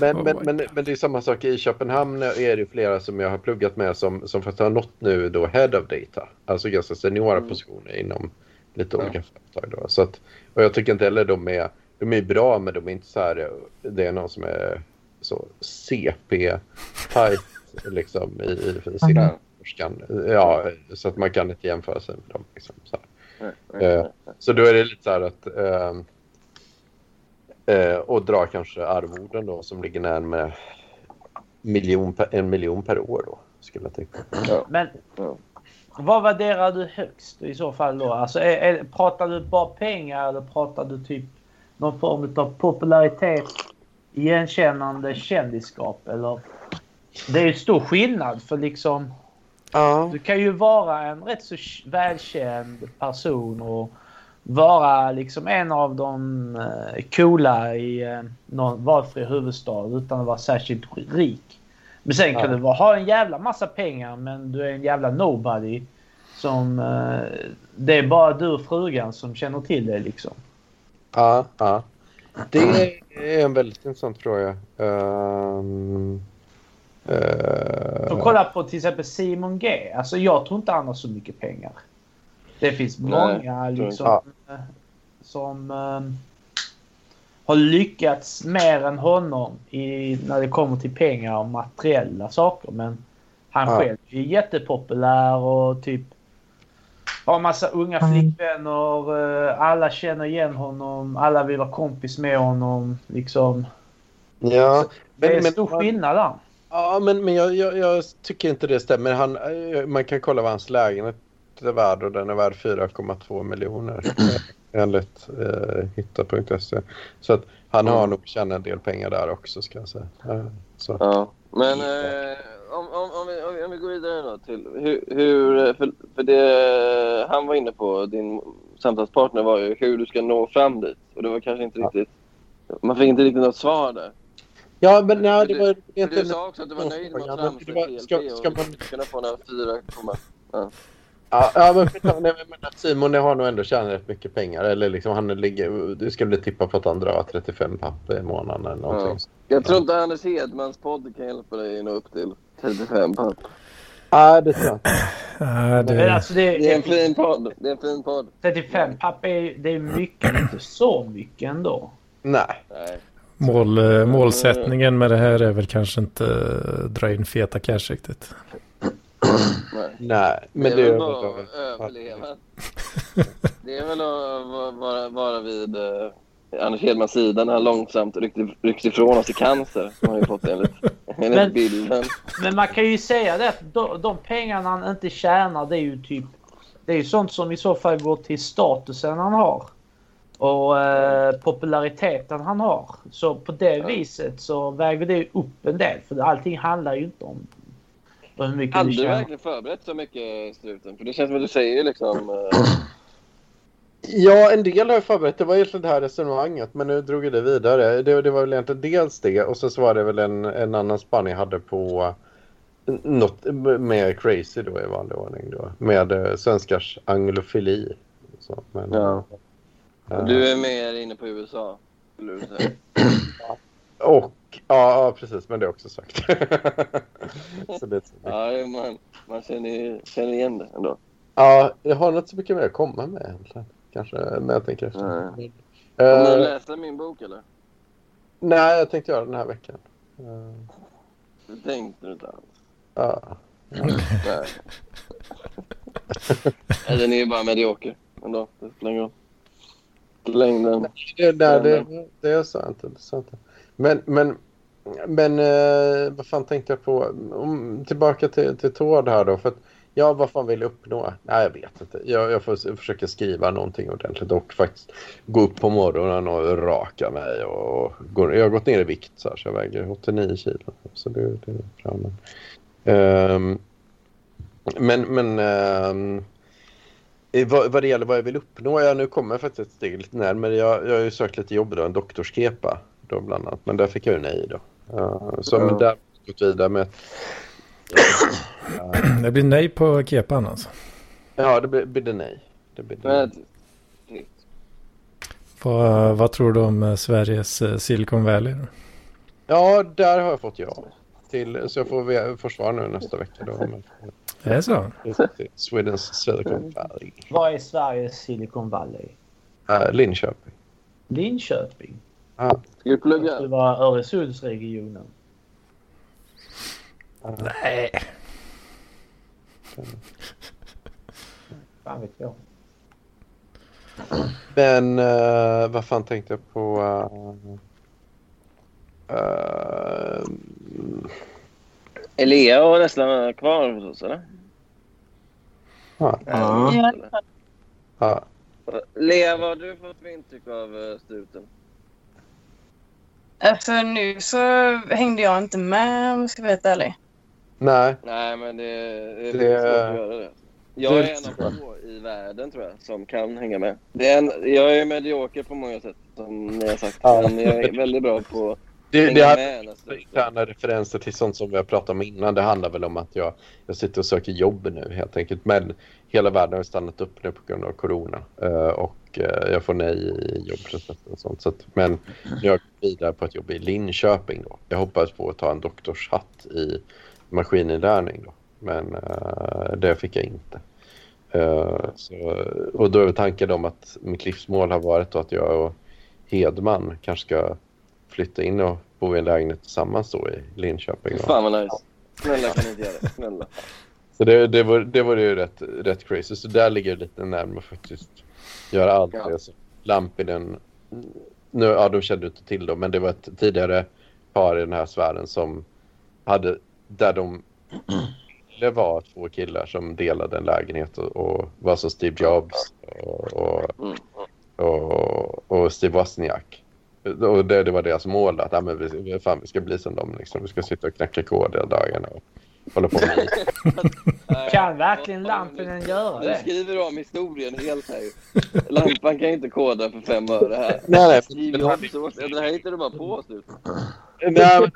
men, men, men, men det är samma sak i Köpenhamn är det flera som jag har pluggat med som, som faktiskt har nått nu då head of data. Alltså ganska seniora Mm. positioner inom lite olika företag. Då. Så att, och jag tycker inte heller de är, de är bra men de är inte så här, det är någon som är så CP-type liksom i, i för sin Ja. så att man kan inte jämföra sig med dem. Liksom, så, här. Nej, nej, Eh, nej, så då är det lite så här att ehm, eh, och dra kanske arvoden då som ligger närmare miljon per, en miljon per år då skulle jag tänka. Men Ja. vad värderar du högst i så fall då? Alltså, är, är, pratar du bara pengar eller pratar du typ någon form av popularitet, igenkännande, kändisskap? Eller? Det är ju stor skillnad för liksom Ja. du kan ju vara en rätt så välkänd person och vara liksom en av de eh, coola i eh, någon valfri huvudstad utan att vara särskilt rik. Men sen kan Ja. du ha en jävla massa pengar men du är en jävla nobody. Som... Eh, det är bara du och frugan som känner till det liksom. Ja, ja. Det är en väldigt intressant fråga. Um, Och kolla på till exempel Simon G. Alltså jag tror inte han har så mycket pengar. Det finns Nej, många inte. liksom eh, som eh, har lyckats mer än honom i, när det kommer till pengar och materiella saker. Men han Ja. själv är jättepopulär och typ har massa unga flickvänner. eh, Alla känner igen honom. Alla vill vara kompis med honom. Liksom. ja, Det är men, men, stor skillnad där. Ja, men, men jag, jag, jag tycker inte det stämmer. Han, eh, man kan kolla vad hans lägenhet är värd och den är värd 4,2 miljoner. Enligt eh, hitta.se. Så att han har nog tjänat en del pengar där också ska jag säga. Så. Ja, men eh, om, om, om, vi, om, vi, går vidare då till hur, hur för, för det han var inne på, din samtalspartner var ju hur du ska nå fram dit. Och det var kanske inte riktigt, man fick inte riktigt något svar där. Ja, men nej, det För var För inte... du sa också att du var nöjd med Ja, att det ska- ska och man- kunna få några fyra komma. Ja, ja men, nej, men Simon har nog ändå tjänat rätt mycket pengar. Eller liksom han ligger, du skulle tippa på att han drar 35 papp i månaden eller någonting. Jag tror inte Anders Hedmans podd kan hjälpa dig nå upp till 35 papp. Nej, det tror jag inte. Nej, Men det, alltså det, Det är en fin podd. Det är en fin podd. 35 papp är, det är mycket, men inte så mycket ändå. Nej. Nej. Mål, eh, målsättningen med det här är väl kanske inte eh, dra in feta cash riktigt. Nej. Nej, men det är väl bara att överleva. Det är väl att va- vara, vara vid eh, Anders Hedmans sida när han långsamt rycks, rycks ifrån oss i cancer. Som han ju fått enligt, enligt Men- bilden. Men man kan ju säga det att de, de pengarna han inte tjänar det är ju typ Det är ju sånt som i så fall går till statusen han har. Och eh, populariteten han har. Så på det Ja. viset så väger det upp en del. För allting handlar ju inte om hur mycket Hade du verkligen förberett så mycket struten? För det känns som att du säger liksom... eh, Ja, en del har jag förberett. Det var egentligen det här resonemanget, men nu drog jag det vidare. Det, det var väl egentligen dels det och sen så var det väl en, en annan spaning jag hade på något med crazy då i vanlig ordning då. Med eh, svenskars anglofili. Så, men, Ja. Eh, Du är mer inne på USA. skulle du säga. Och, ja, ja precis, men det är också sagt. så det, Ja, det är man, man känner, känner igen det ändå. ja, jag har inte så mycket mer att komma med egentligen. Kanske, men jag tänker efter. Eh, Kommer du läsa min bok eller? nej, jag tänkte göra den här veckan. Eh, Det tänkte du inte alls. ja. Nej, den är ju bara medioker ändå. Det spelar ingen roll. Längden. Det, där, det, det är sant. Det är sant. Men, men, men eh, vad fan tänkte jag på? Om, tillbaka till, till Tord här då. För att, ja, vad fan vill jag uppnå? Nej, jag vet inte. Jag, jag får s- försöka skriva någonting ordentligt och faktiskt gå upp på morgonen och raka mig. Och gå, jag har gått ner i vikt så, här, så jag väger 89 kilo. Så det, det är bra. Men, Ehm, men, men Eh, Vad, vad det gäller vad jag vill uppnå, ja nu kommer jag faktiskt ett steg lite närmare. Jag, jag har ju sökt lite jobb då, en doktorskepa då bland annat, men där fick jag ju nej då. Uh, så Ja. men där har jag gått vidare med... Eh, Det blir nej på kepan alltså. ja, det blir, blir det nej. Det blir det. Men, Vad, vad tror du om eh, Sveriges eh, Silicon Valley? Då? Ja, där har jag fått ja. Till, så jag får ve- försvar nu nästa vecka då. Men, Det är så? Swedens Silicon Valley. Vad är Sveriges Silicon Valley? Uh, Linköping. Linköping. Ska du Det plugga? var Öresundsregionen. Nej. Fan vet jag. Men uh, vad fan tänkte jag på? Uh, uh, Är Lea och Nessla kvar hos oss eller? ja, Ja. Ja. ja. Lea, vad har du fått för intryck av eh, struten? Alltså nu så hängde jag inte med om jag ska vara helt ärlig. Nej, Nej, men det, det är Det- det... svårt att göra det. Jag är en av få i världen tror jag som kan hänga med. Det är en, jag är medioker på många sätt som ni har sagt. Ja. Men jag är väldigt bra på Det, det här med interna referenser till sånt som vi har pratat om innan. Det handlar väl om att jag, jag sitter och söker jobb nu helt enkelt. Men hela världen har stannat upp nu på grund av corona. Eh, och eh, jag får nej i jobbprocessen och sånt. Så att, men jag vidare på ett jobb i Linköping då. Jag hoppas på att ta en doktorshatt i maskininlärning då. Men eh, det fick jag inte. Så, och då är tanken om att mitt livsmål har varit att jag och Hedman kanske ska flytta in och bo i en lägenhet tillsammans då i Linköping. Då. Fan vad nice. Snälla kan ni inte göra det. Snälla. Så det, det, var, det var ju rätt, rätt crazy. Så där ligger det lite närmare faktiskt. Göra allt Ja. det Lampinen... Nu, ja, de kände inte till dem, men det var ett tidigare par i den här sfären som hade... Där de... Det var två killar som delade en lägenhet och, och var som Steve Jobs och, och, Mm. och, och Steve Wozniak. Och det, det var deras mål att men vi, fan, vi ska bli som dem. Liksom. Vi ska sitta och knacka kod hela dagarna och hålla på med Kan verkligen Lampinen göra Nu det? skriver du om historien helt här. Lampan kan inte koda för fem öre här. Nej, nej. Steve Jobs, det här hittar du bara på slut. Nej,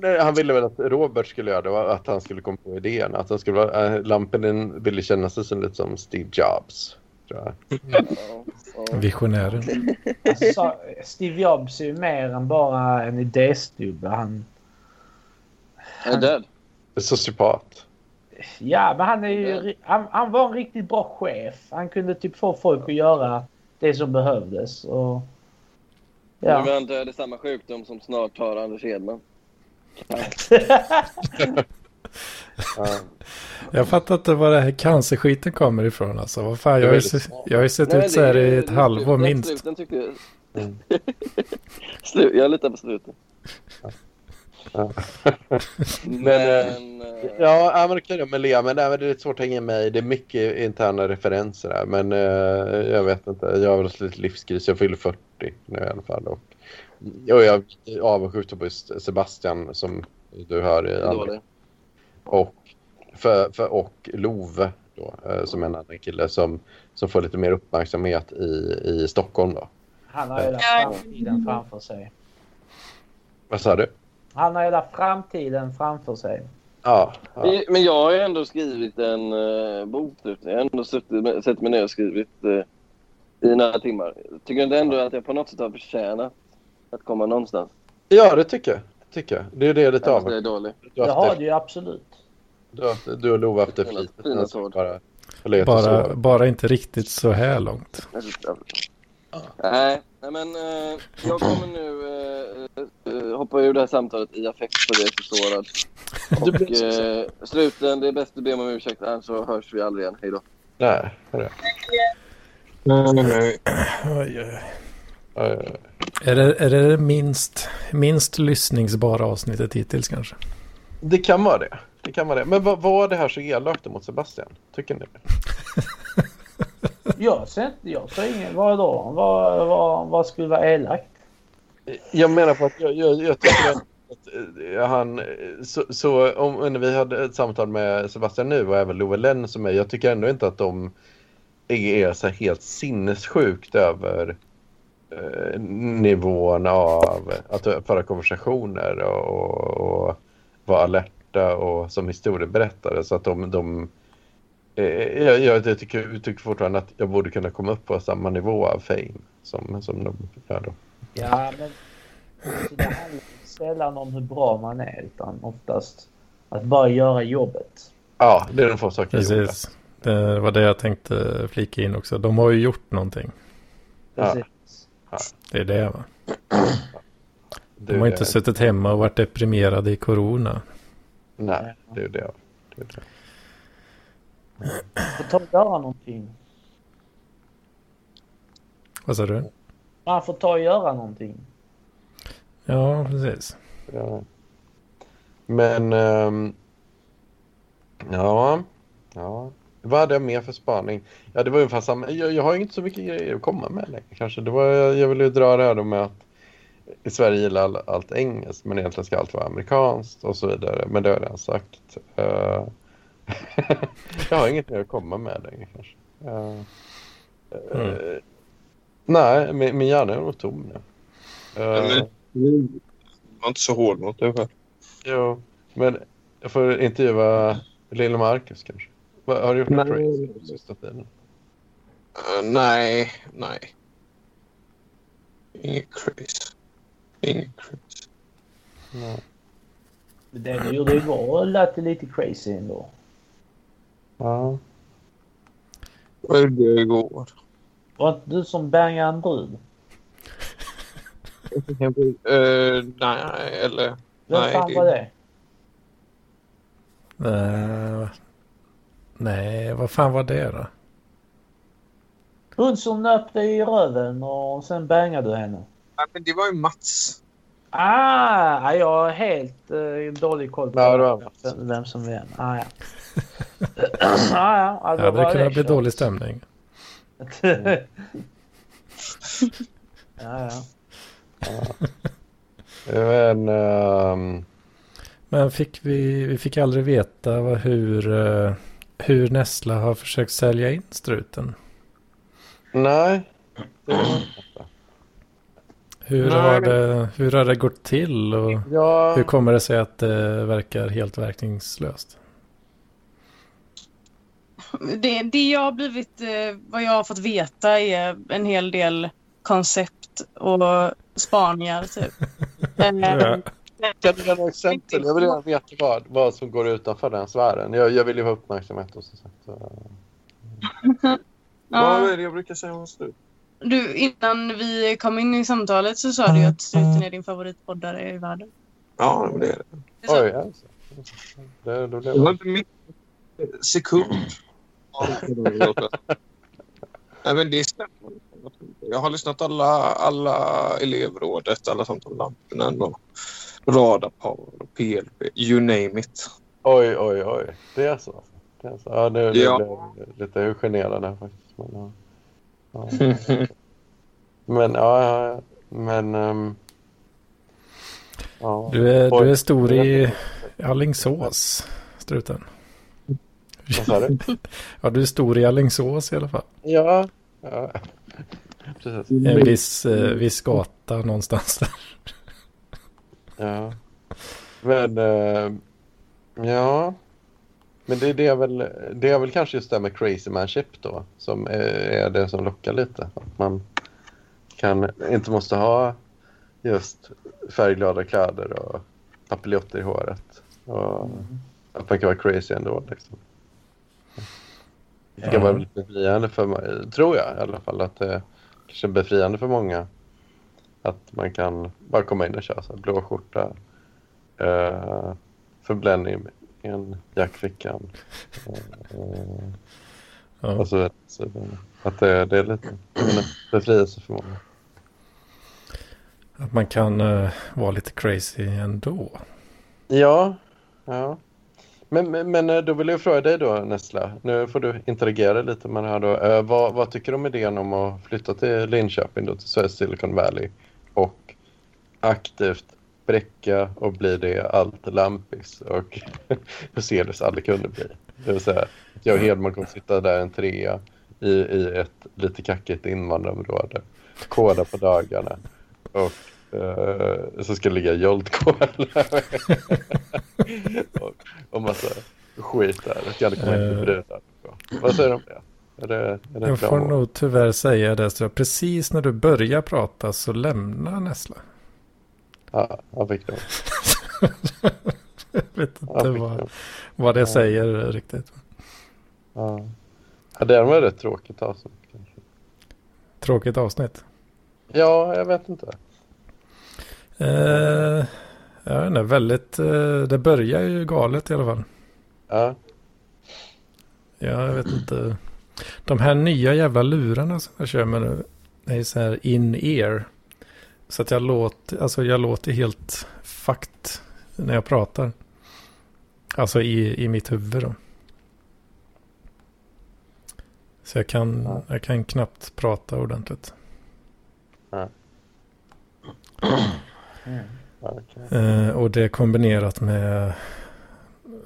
men, han ville väl att Robert skulle göra det, och att han skulle komma på idén. Att han skulle vara, äh, Lampinen ville känna sig som lite som Steve Jobs. Tror jag. Ja, ja. Visionären. Alltså, så- Steve Jobs är ju mer än bara en idésnubbe. Han, Han är död. Sociopat. ja, men han, är ju, han, han var en riktigt bra chef. Han kunde typ få folk att göra det som behövdes. Och, Nu är ja. han död i samma sjukdom som snart tar Anders Hedman. Ja. Jag fattar inte var det här cancerskiten kommer ifrån alltså. Vad fan, jag har ju, jag har ju sett Nej, ut så här i ett halvår minst. Sluten tyckte jag. Mm. Slu, jag litar på sluten. Ja. Men... eh, Ja, ja, men det kan jag med Lea, men men det är lite svårt att hänga med. Det är mycket interna referenser här, men eh, jag vet inte. Jag har väl lite livskris. Jag fyller 40 nu i alla fall. Och, och jag är avundsjuk på Sebastian som du hör i det. Och, för, för, och Love då, eh, som en annan kille som, som får lite mer uppmärksamhet i, i Stockholm. Då. Han har hela framtiden framför sig. Vad sa du? Han har hela framtiden framför sig. Ja, ja. Men jag har ju ändå skrivit en uh, bok. nu. Jag har ändå suttit, sett mig ner och skrivit uh, i några timmar. Tycker du inte ändå att jag på något sätt har förtjänat att komma någonstans? ja det tycker jag. Tycker jag. Det är det jag är lite jag avundsjuk är dålig. Du har Det har det- du ju absolut. Du, har du och Love har haft det flitigt. Bara, Bara, bara inte riktigt så här långt. Nej, nej men eh, jag kommer nu eh, eh, hoppa ur det här samtalet i affekt för det är så sårad. Och eh, sluten, det är bäst att be om ursäkt annars så hörs vi aldrig igen. Hej då. Nej, hörru. Nej, nej, nej. Oj, oj. Är det, är det det minst, minst lyssningsbara avsnittet hittills kanske? Det kan vara det. Det kan vara det. Men var det här så elakt mot Sebastian? Tycker ni det? Jag ser jag ser ingen, vad då? Vad, vad, vad skulle vara elakt? Jag menar på att jag, jag, jag tycker att, eh, han... Så, så om när vi hade ett samtal med Sebastian nu och även Love Lenn som är, jag tycker ändå inte att de är så helt sinnessjukt över eh, nivån av att föra konversationer och, och, och vara alerta och som historieberättare så att de, de eh, jag, jag, tycker, jag tycker fortfarande att jag borde kunna komma upp på samma nivå av fame som, som de gör då. Ja, men alltså, det handlar sällan om hur bra man är utan oftast att bara göra jobbet. Ja, det är de få saker jag gjorde. Precis. Det var det jag tänkte flika in också. De har ju gjort någonting. Ja. Precis. Det är det va? De har inte det. suttit hemma och varit deprimerade i corona. Nej, det är det. det, är det. Får ta och göra någonting. Vad sa du? Man får ta och göra någonting. Ja, precis. Ja. Men... ehm, ja. Ja. Vad hade jag mer för spaning? Ja, det var ungefär samma. Jag, jag har inte så mycket grejer att komma med längre kanske. Det var, jag ville ju dra det här då med att i Sverige gillar all, allt engelskt men egentligen ska allt vara amerikanskt och så vidare. Men det har jag redan sagt. Eh, jag har inget mer att komma med längre kanske. Eh, eh, Mm. Nej, min, min hjärna är nog tom nu. Eh, Men- Var inte så hård mot dig själv. Jo, men jag får intervjua lille Marcus kanske. Har du gjort något Nej. crazy på sista tiden? Uh, nej, nej. Inget crazy. Inget crazy. Nej. Det du gjorde igår lät lite crazy ändå. Ja. Vad gjorde jag igår? Var inte du som bangade en brud? Uh, nej, eller... Vem Nej, fan var det? Eh, nej, vad fan var det då? Hon som nöp dig i röven och sen bangade du henne. Nej, men det var ju Mats. Ah, jag har helt uh, dålig koll på Ja, det var vem, vem som är. Ah, ja. ah, ja, alltså, Ja, det var kunde bli kört. dålig stämning. ja, ja. Men... ehm, Men fick vi, vi fick aldrig veta vad, hur, eh, hur Nessla har försökt sälja in struten. nej. Det. Hur, Nej. har det, hur har det gått till och Ja, hur kommer det sig att det verkar helt verkningslöst? Det, det jag har blivit, eh, vad jag har fått veta är en hel del koncept och spaningar typ. Eh, Ja. kan du ge några exempel? Jag vill gärna veta vad, vad som går utanför den sfären. Jag, jag vill ju ha uppmärksamhet och så sagt. så- Vad ja, är det jag brukar säga om slut? Du, innan vi kom in i samtalet så sa du att Struten är din favoritpoddare i världen. Ja, men det är det. Det Oj, du. alltså. Det, då blev Det var inte mitt sekund. Nej, men det stämmer. Jag har lyssnat alla, alla elevrådet, alla sånt om lamporna och PLP, you name it. Oj, oj, oj. Det är så. Det är så. Ja, nu, nu Ja. blev jag lite generad här faktiskt. Men, ja. Ja. men ja. Men... ehm, ja. Du är, du är stor i Allingsås, struten. Vad sa du? Ja, du är stor i Allingsås i alla fall. Ja. ja. Precis. En viss, eh, viss gata någonstans där. Ja. Men... eh, ja. Men det, det, är väl, det är väl kanske just det här med crazy manship då. Som är, är det som lockar lite. Att man kan, inte måste ha just färgglada kläder och papiljotter i håret. Och att man kan vara crazy ändå. Liksom. Det kan vara lite befriande för mig, tror jag i alla fall. Att det kanske är befriande för många. Att man kan bara komma in och köra så här, blå skjorta. Uh, förbländning en jackfickan. Uh, Ja. och så, så att det, det är lite en befrielse för många. Att man kan eh, vara lite crazy ändå. Ja, ja. Men, men, men eh, då vill jag fråga dig då Nessla. Nu får du interagera lite med det här då. Eh, vad, vad tycker du om idén om att flytta till Linköping då till Sveriges Silicon Valley och aktivt bräcka och bli det allt lampis och hur Celis aldrig kunde bli. Det vill säga jag och Hedman kommer sitta där en trea i, i ett lite kackigt invandrarområde, koda på dagarna och eh, så ska det ligga jolt-kola och, och massa skit där. Det ska aldrig komma in Eh. till brudar. Vad säger du om det? Är det, är det Jag får nog tyvärr säga det. Så precis när du börjar prata så lämnar Nessla. Ja, jag fick det. Jag vet Jag inte fick vad, det. vad det Ja. säger riktigt. Ja. Ja, det var rätt tråkigt avsnitt kanske. Tråkigt avsnitt. Ja, jag vet inte. Eh, jag vet inte, väldigt, eh, det börjar ju galet i alla fall. Ja, Ja, jag vet inte. De här nya jävla lurarna som jag kör med nu. Är så här in-ear. Så att jag låter, alltså jag låter helt fakt när jag pratar. Alltså i, i mitt huvud då. Så jag kan, Ja. jag kan knappt prata ordentligt. ja, okej. Eh, och det kombinerat med,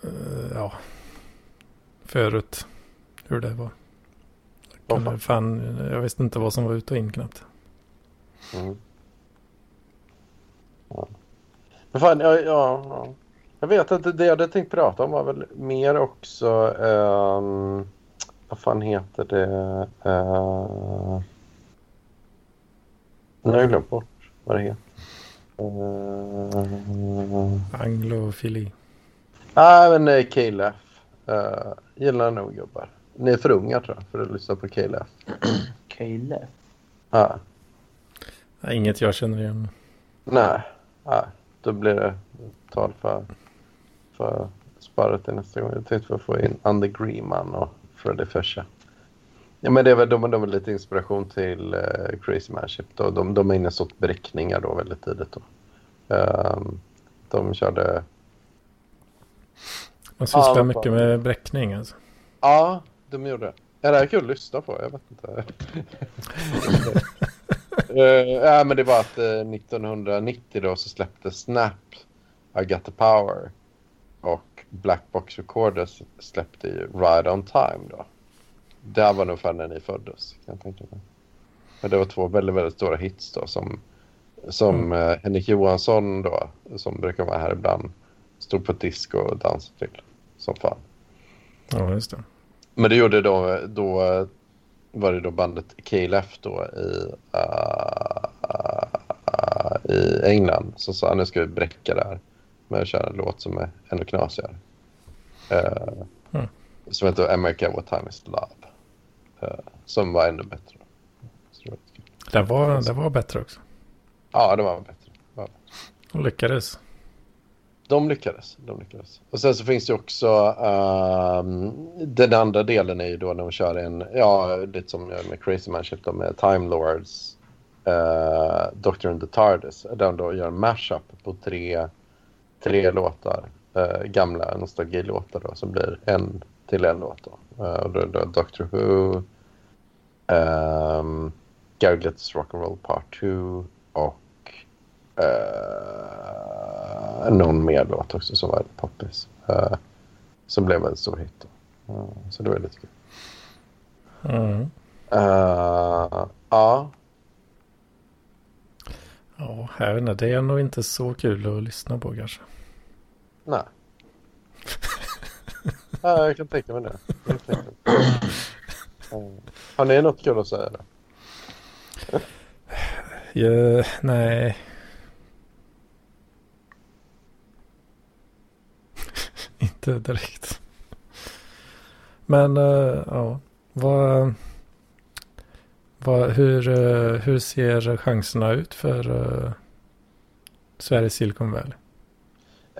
eh, ja, förut hur det var. Åh, Kunde, fan, jag visste inte vad som var ut och in knappt. Mm. Ja. Men fan, ja, ja, ja. Jag vet inte, det jag hade tänkt prata om var väl mer också... ehm, vad fan heter det? Uh, nu har jag glömt bort vad det heter. Uh, Anglofili. Nej, men uh, KLF. Uh, gillar nog gubbar. Ni är för unga tror jag för att lyssna på KLF. Kille. Ja. Nej, Inget jag känner igen. Nej, nej, då blir det tal för, för sparat till nästa gång. Jag tänkte få in Under Greenman och Freddy Fisher. Ja, men det är väl, de, de är lite inspiration till uh, Crazy Manship. Då. De, de är inne i bräckningar då väldigt tidigt. Då. Ehm, de körde... Man sysslar Ja, mycket med bräckning alltså. Ja, de gjorde det. Ja, det här är kul att lyssna på. Jag vet inte. Eh, ja, men det var att eh, 1990 då så släppte Snap I Got The Power och Black Box Recorders släppte ju Ride On Time då. Det var nog fan när ni föddes kan jag tänka mig. Men det var två väldigt, väldigt stora hits då som, som eh, Henrik Johansson då, som brukar vara här ibland, stod på ett disco och dansade till som fan. Ja, just det. Men det gjorde då, då var det då bandet KLF då i, uh, i England som sa nu ska vi bräcka där med att köra en låt som är ännu knasigare. Uh, Mm. Som heter America What Time Is Love. Uh, som var ännu bättre. Det var. Det var, det bättre också. Ja, det var bättre. Det var De lyckades. De lyckades. De lyckades. Och sen så finns det också ehm, den andra delen är ju då när de kör en, ja, lite som med Crazy Manship då med Time Lords, uh, Doctor and the TARDIS, där de då gör en mashup på tre, tre låtar, uh, gamla nostalgilåtar då, som blir en till en låt då. Uh, och då, då Doctor Who, ehm, um, Gary Glitters Rock'n'Roll Part 2 och uh, någon mer låt också som var poppis. Uh, som blev en stor hit. Uh, så det var lite kul. Mm. Uh, ja, Ja, jag vet inte. Det är nog inte så kul att lyssna på kanske. nej. ja, jag kan tänka mig det. Jag kan tänka mig det. Uh, har ni något kul att säga? Då? Ja, nej. Inte direkt. Men eh, ja, vad, vad, hur, eh, hur ser chanserna ut för uh, Sveriges Silicon Valley?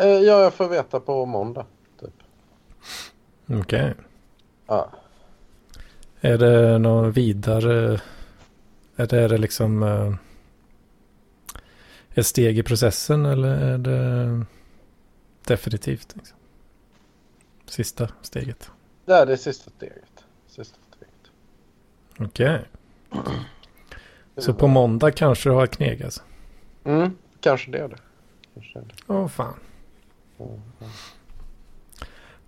Uh, ja, jag får veta på måndag. Typ. Okej. Ja. Är det någon vidare? Är det, är det liksom eh, ett steg i processen eller är det definitivt? Liksom? Sista steget. Det är det sista steget. Sista steget. Okej. Så på måndag kanske du har knegas? Mm, kanske det är det. Åh fan. Mm, mm.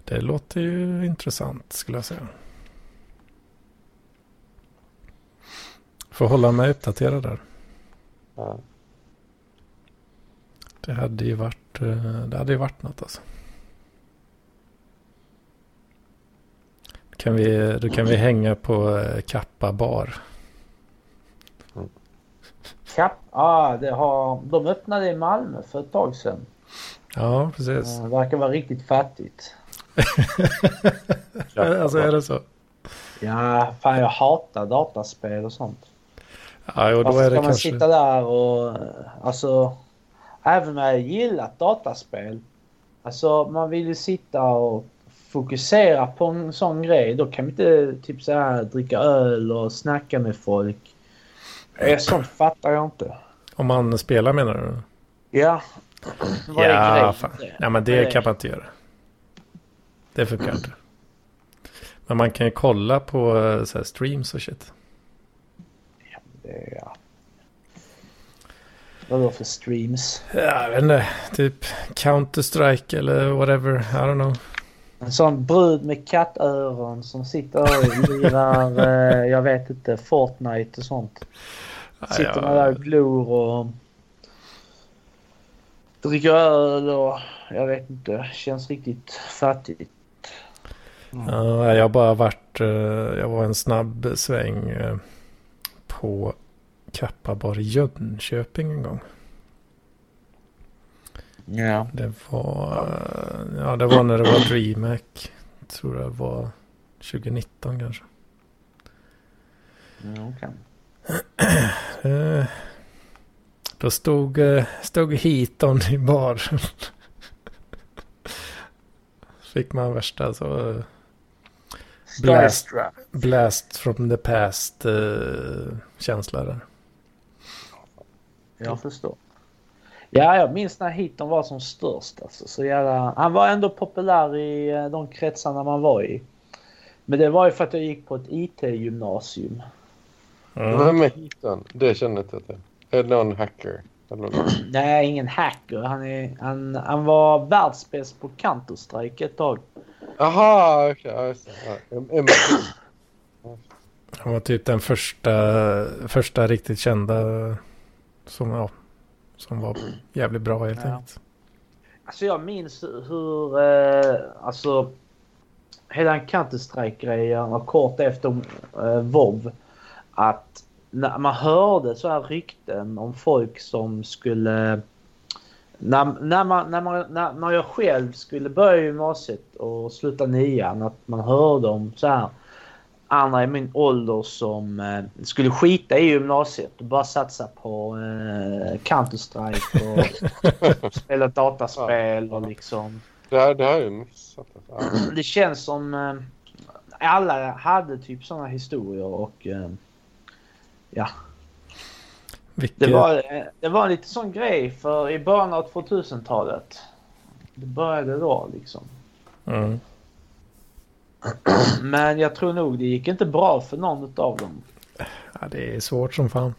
Det låter ju intressant skulle jag säga. Får hålla mig uppdaterad där. Ja. Det hade ju varit, eh, det hade ju varit något alltså. Kan vi, då kan vi hänga på eh, Kappa bar. Kapp, ah, det har, de öppnade i Malmö för ett tag sedan. Ja, precis. Det verkar vara riktigt fattigt. alltså är det så? Ja, fan jag hatar dataspel och sånt. Ja, och då Varför är ska det man kanske... sitta där och alltså även om jag gillat dataspel. Alltså man vill ju sitta och fokusera på en sån grej. Då kan man inte typ så här dricka öl och snacka med folk. Sånt fattar jag inte. Om man spelar menar du? Ja. Vad Ja, fan. med det? Ja, men det är- kan man inte göra. Det funkar inte. Men man kan ju kolla på eh, så här, streams och shit. Det är, ja. Vadå för streams? Ja, jag vet inte. Typ Counter-Strike eller whatever. I don't know. En sån brud med kattöron som sitter och lirar, eh, jag vet inte, Fortnite och sånt. Sitter man där och glor och... dricker öl och jag vet inte. Känns riktigt fattigt. Ja, jag har bara varit, eh, jag var en snabb sväng eh, på Kappabar i Jönköping en gång. Ja. Det var, ja det var när det var DreamHack. Jag tror det var 2019 kanske. ja okay. Eh, Då stod, eh, stod Heaton i baren. Fick man värsta så eh, Blast. Blast from the past eh, känsla där. Jag förstår. Ja, jag minns när Heaton var som störst. Alltså. Så jävla... Han var ändå populär i eh, de kretsarna man var i. Men det var ju för att jag gick på ett IT-gymnasium. Mm. Vem är Heaton? Det känner jag inte till. Är det någon hacker? Eller något? Nej, ingen hacker. Han, är, han, han var världsbäst på Counter-Strike ett tag. Aha, okej. Emma- Han var typ den första, första riktigt kända som, ja, som var jävligt bra helt Ja. enkelt. Alltså jag minns hur... Eh, alltså... Hela Counter-Strike-grejen och kort efter eh, WoW Att när man hörde så här rykten om folk som skulle... När, när, man, när, man, när, när jag själv skulle börja gymnasiet och sluta nian att man hörde om så här andra i min ålder som eh, skulle skita i gymnasiet och bara satsa på eh, Counter-Strike och spela dataspel och liksom. Det här, det här är ju missat. alltså. Ja. Det känns som eh, alla hade typ sådana historier och eh, ja, Vilket, det var, eh, det var lite sån grej för i början av 2000-talet. Det började då liksom. mm. Men jag tror nog det gick inte bra för någon av dem. ja, det är svårt som fan.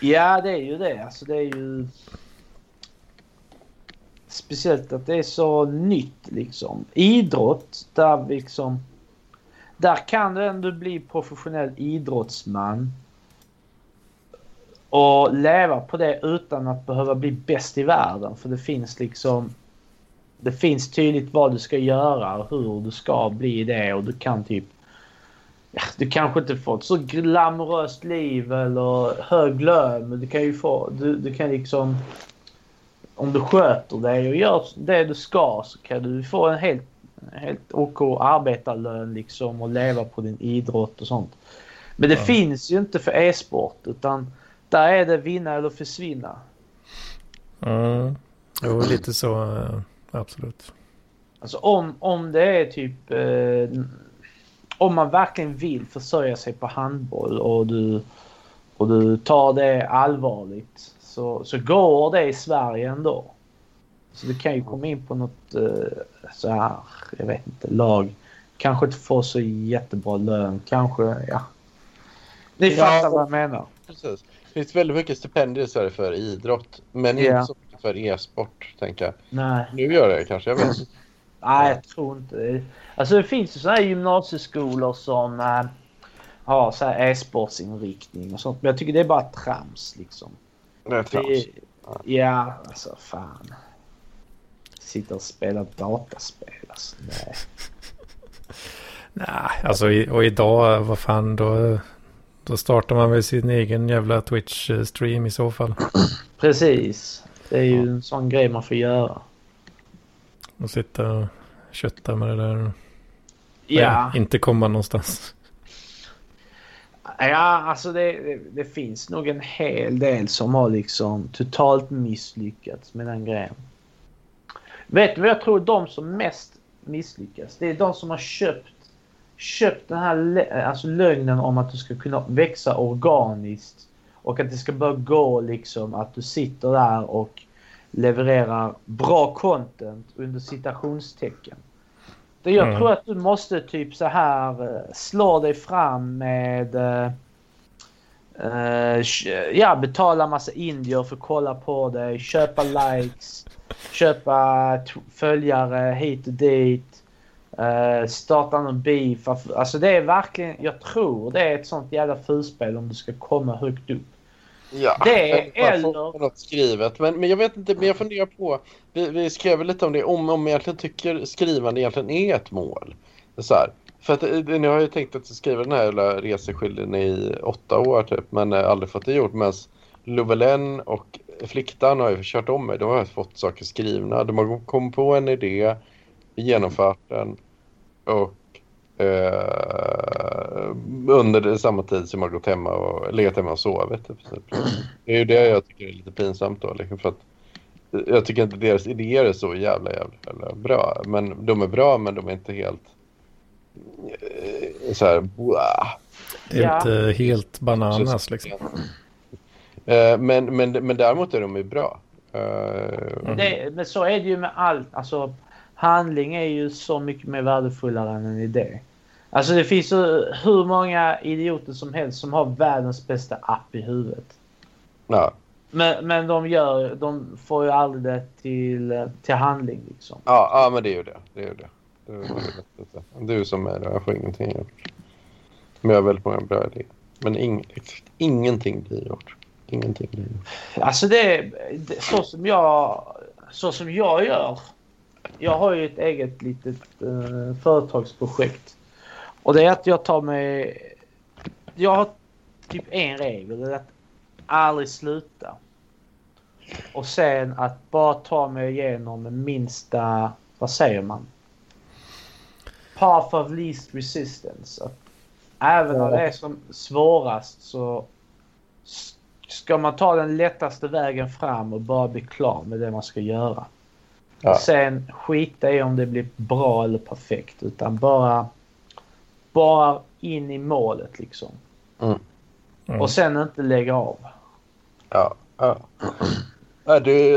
Ja, det är ju det. Alltså det är ju... Speciellt att det är så nytt liksom. Idrott, där liksom... Där kan du ändå bli professionell idrottsman. Och leva på det utan att behöva bli bäst i världen. För det finns liksom... Det finns tydligt vad du ska göra och hur du ska bli det och du kan typ du kanske inte får ett så glamoröst liv eller hög lön. Men du kan ju få... Du, du kan liksom... Om du sköter dig och gör det du ska så kan du få en helt, helt OK arbetarlön liksom och leva på din idrott och sånt. Men det Ja. finns ju inte för e-sport utan där är det vinna eller försvinna. Mm. Jo, lite så. Absolut. Alltså om, om det är typ... Eh, om man verkligen vill försörja sig på handboll och du, och du tar det allvarligt så, så går det i Sverige ändå. Så du kan ju komma in på något eh, så här, jag vet inte, lag. Kanske inte få så jättebra lön. Kanske, ja. Ni Ja. fattar vad jag menar. Precis. Det finns väldigt mycket stipendier i Sverige för idrott. Men Ja. inte så för e-sport, tänker jag. Nej. Nu gör det kanske, jag vet. Nej, jag tror inte det. Alltså det finns ju sådana här gymnasieskolor som äh, har så här e-sportsinriktning och sånt. Men jag tycker det är bara trams liksom. Det är trams. Det, ja, alltså fan. Sitta och spela dataspel alltså. Nej. Nej, alltså och idag, vad fan, då, då startar man väl sin egen jävla Twitch-stream i så fall. Precis. Det är ju en sån grej man får göra. Och sitta och kötta med det där. Ja, Nej, Inte komma någonstans. ja alltså det, det, det finns nog en hel del som har liksom totalt misslyckats med den grejen. Vet du vad jag tror de som mest misslyckas? Det är de som har köpt köpt den här alltså lögnen om att du ska kunna växa organiskt och att det ska bara gå liksom att du sitter där och levererar bra content under citationstecken. Det jag Mm. tror att du måste typ så här eh, slå dig fram med kö- ja, betala massa indier för att kolla på dig, köpa likes, köpa följare hit och dit. Uh, starta någon beef. Alltså det är verkligen, jag tror det är ett sånt jävla fulspel om du ska komma högt upp. Ja, Det bara eller- något skrivet. Men, men jag vet inte, men jag funderar på. Vi, vi skrev lite om det, om, om jag egentligen tycker skrivande egentligen är ett mål. Så här, för att eh, nu har jag ju tänkt att skriva den här jävla reseskildringen i åtta år typ, men eh, aldrig fått det gjort. Medan Lovelen och Fliktan har ju kört om mig. De har fått saker skrivna. De har kommit på en idé, genomfört den och eh, under samma tid som jag gått hemma och legat hemma och sovit. Typ. Det är ju det jag tycker är lite pinsamt då. Liksom, för att jag tycker inte deras idéer är så jävla, jävla, jävla bra. Men de är bra, men de är inte helt eh, så här... Det är Ja. inte helt bananas liksom. Eh, Men, men, men däremot är de ju bra. Eh, Det, men så är det ju med allt. Alltså, handling är ju så mycket mer värdefullare än en idé. Alltså det finns ju hur många idioter som helst som har världens bästa app i huvudet. Ja, Men, men de, gör, de får ju aldrig det till, till handling liksom. ja, ja, men det är ju det. Det är ju det. det, är ju det. Du som är det, jag får ingenting gjort. Men jag har väldigt många bra idéer. Men ing, ingenting blir gjort. Ingenting blir gjort. Alltså det, det så som jag så som jag gör. Jag har ju ett eget litet eh, företagsprojekt. Och det är att jag tar mig... Jag har typ en regel. Det är att aldrig sluta. Och sen att bara ta mig igenom minsta... Vad säger man? Path of least resistance. Att även när det är som svårast så ska man ta den lättaste vägen fram och bara bli klar med det man ska göra. Ja. Sen skita i om det blir bra eller perfekt utan bara bara in i målet liksom. Mm. Mm. Och sen inte lägga av. Ja, ja. ja det,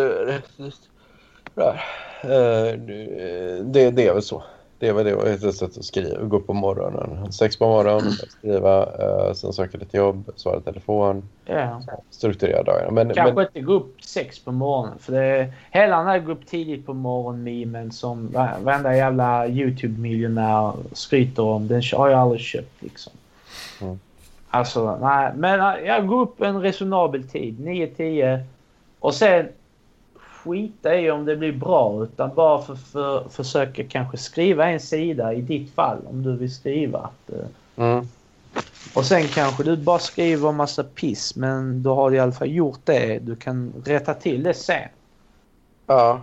ja, det, det är väl så. Det är väl det ett sätt att skriva. Gå upp på morgonen. Sex på morgonen, skriva, eh, sen söka lite jobb, svara i telefon, Ja. strukturera dagarna. Men, Kanske men, inte gå upp sex på morgonen. För det är hela den här gå upp tidigt på morgonen-memen som va- varenda jävla YouTube-miljonär skryter om. Den har jag aldrig köpt liksom. Mm. Alltså, nej. Men jag går upp en resonabel tid. 9-10. Och sen skita i om det blir bra. Utan bara för, för, försöka kanske skriva en sida i ditt fall. Om du vill skriva. Att, eh, mm, och sen kanske du bara skriver en massa piss men då har du i alla fall gjort det. Du kan rätta till det sen. ja.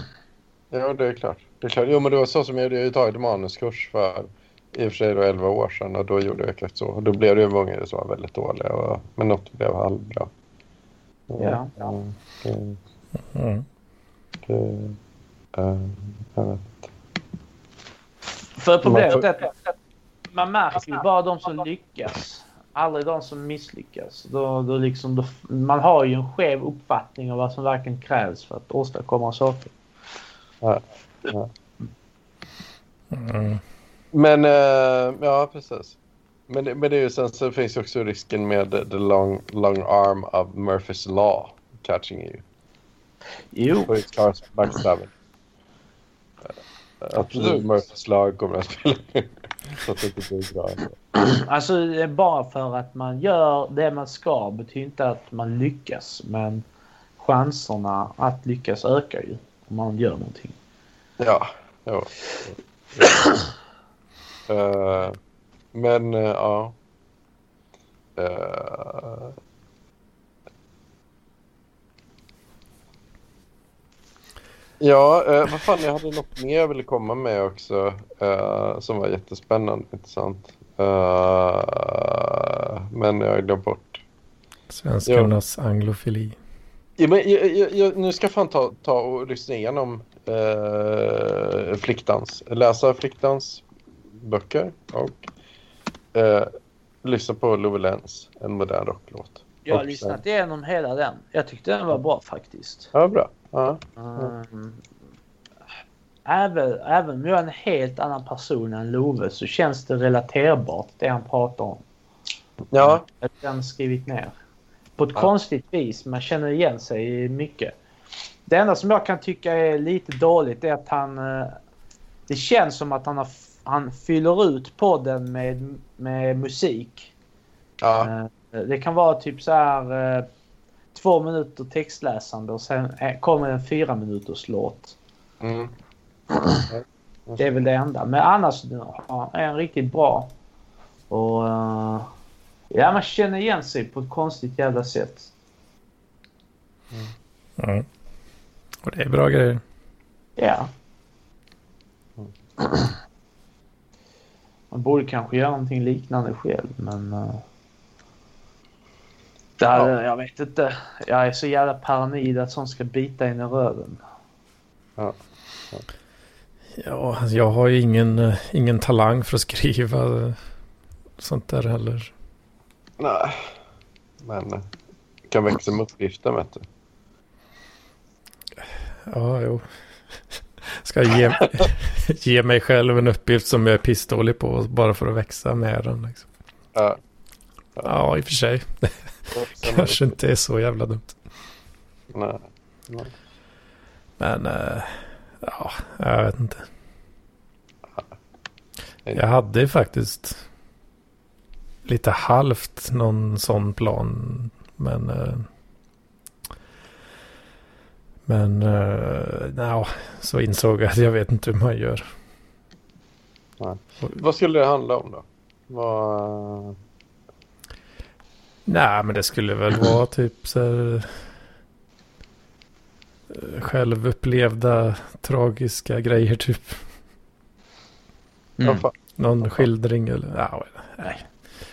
ja, det är klart. Det är klart. Jo, men det var så som jag hade ju tagit manuskurs för i och för sig då 11 år sedan och då gjorde jag exakt så. Och då blev det ju många som var väldigt dåliga och, men något blev halvbra. Ja. Mm, Mm. vet inte. För problemet är att man märker ju bara de som lyckas. Aldrig de som misslyckas. Då, då liksom, då, man har ju en skev uppfattning av vad som verkligen krävs för att åstadkomma saker. Mm. Men eh, ja, precis. Men, det- men det är ju sen så finns ju också risken med the long, long arm of Murphys law catching you. Jo, cars backstabbing. Att Absolut. Murphys lag kommer att spela så att det inte blir bra. alltså det är bara för att man gör det man ska betyder inte att man lyckas. Men chanserna att lyckas ökar ju om man gör någonting. Ja, jo. Eh, men eh, ja. Eh, Ja, eh, vad fan, jag hade något mer jag ville komma med också eh, som var jättespännande intressant. Eh, men jag har glömt bort. Svenskarnas anglofili. Ja, men, jag, jag, jag, nu ska jag fan ta, ta och lyssna igenom eh, Fliktans, läsa Fliktans böcker och eh, lyssna på Love Lenz, en modern rocklåt. Jag har lyssnat igenom hela den. Jag tyckte den var bra faktiskt. Ja, bra. Ja. Mm. Även, även om jag är en helt annan person än Love så känns det relaterbart det han pratar om. ja, Att han skrivit ner. På ett konstigt vis. Man känner igen sig mycket. Det enda som jag kan tycka är lite dåligt är att han... eh, Det känns som att han, har, han fyller ut podden med, med musik. ja, Eh, Det kan vara typ så här eh, två minuter textläsande och sen eh, kommer en fyra minuters låt. Mm. Det är väl det enda. Men annars ja, är den riktigt bra. Och eh, ja, man känner igen sig på ett konstigt jävla sätt. Mm. Och det är bra grejer. Ja. Man borde kanske göra någonting liknande själv, men... Uh, det hade, Jag vet inte. Jag är så jävla paranoid att sånt ska bita in i röven. Ja. Ja, alltså jag har ju ingen, eh, ingen talang för att skriva eh, sånt där heller. Nej, men eh, kan växa med uppgiften vet du. Ja, jo. Ska jag ge, ge mig själv en uppgift som jag är pissdålig på bara för att växa med den. Liksom. Ja. Ja, i och för sig. Kanske inte är så jävla dumt. Nej. Nej. Men, äh, ja, jag vet inte. Jag hade faktiskt lite halvt någon sån plan. Men, äh, men no, så insåg jag att jag vet inte hur man gör. Nej. Vad skulle det handla om då? Vad... Nej, men det skulle väl vara typ så här, självupplevda tragiska grejer typ. Mm. Någon skildring eller ja, nej.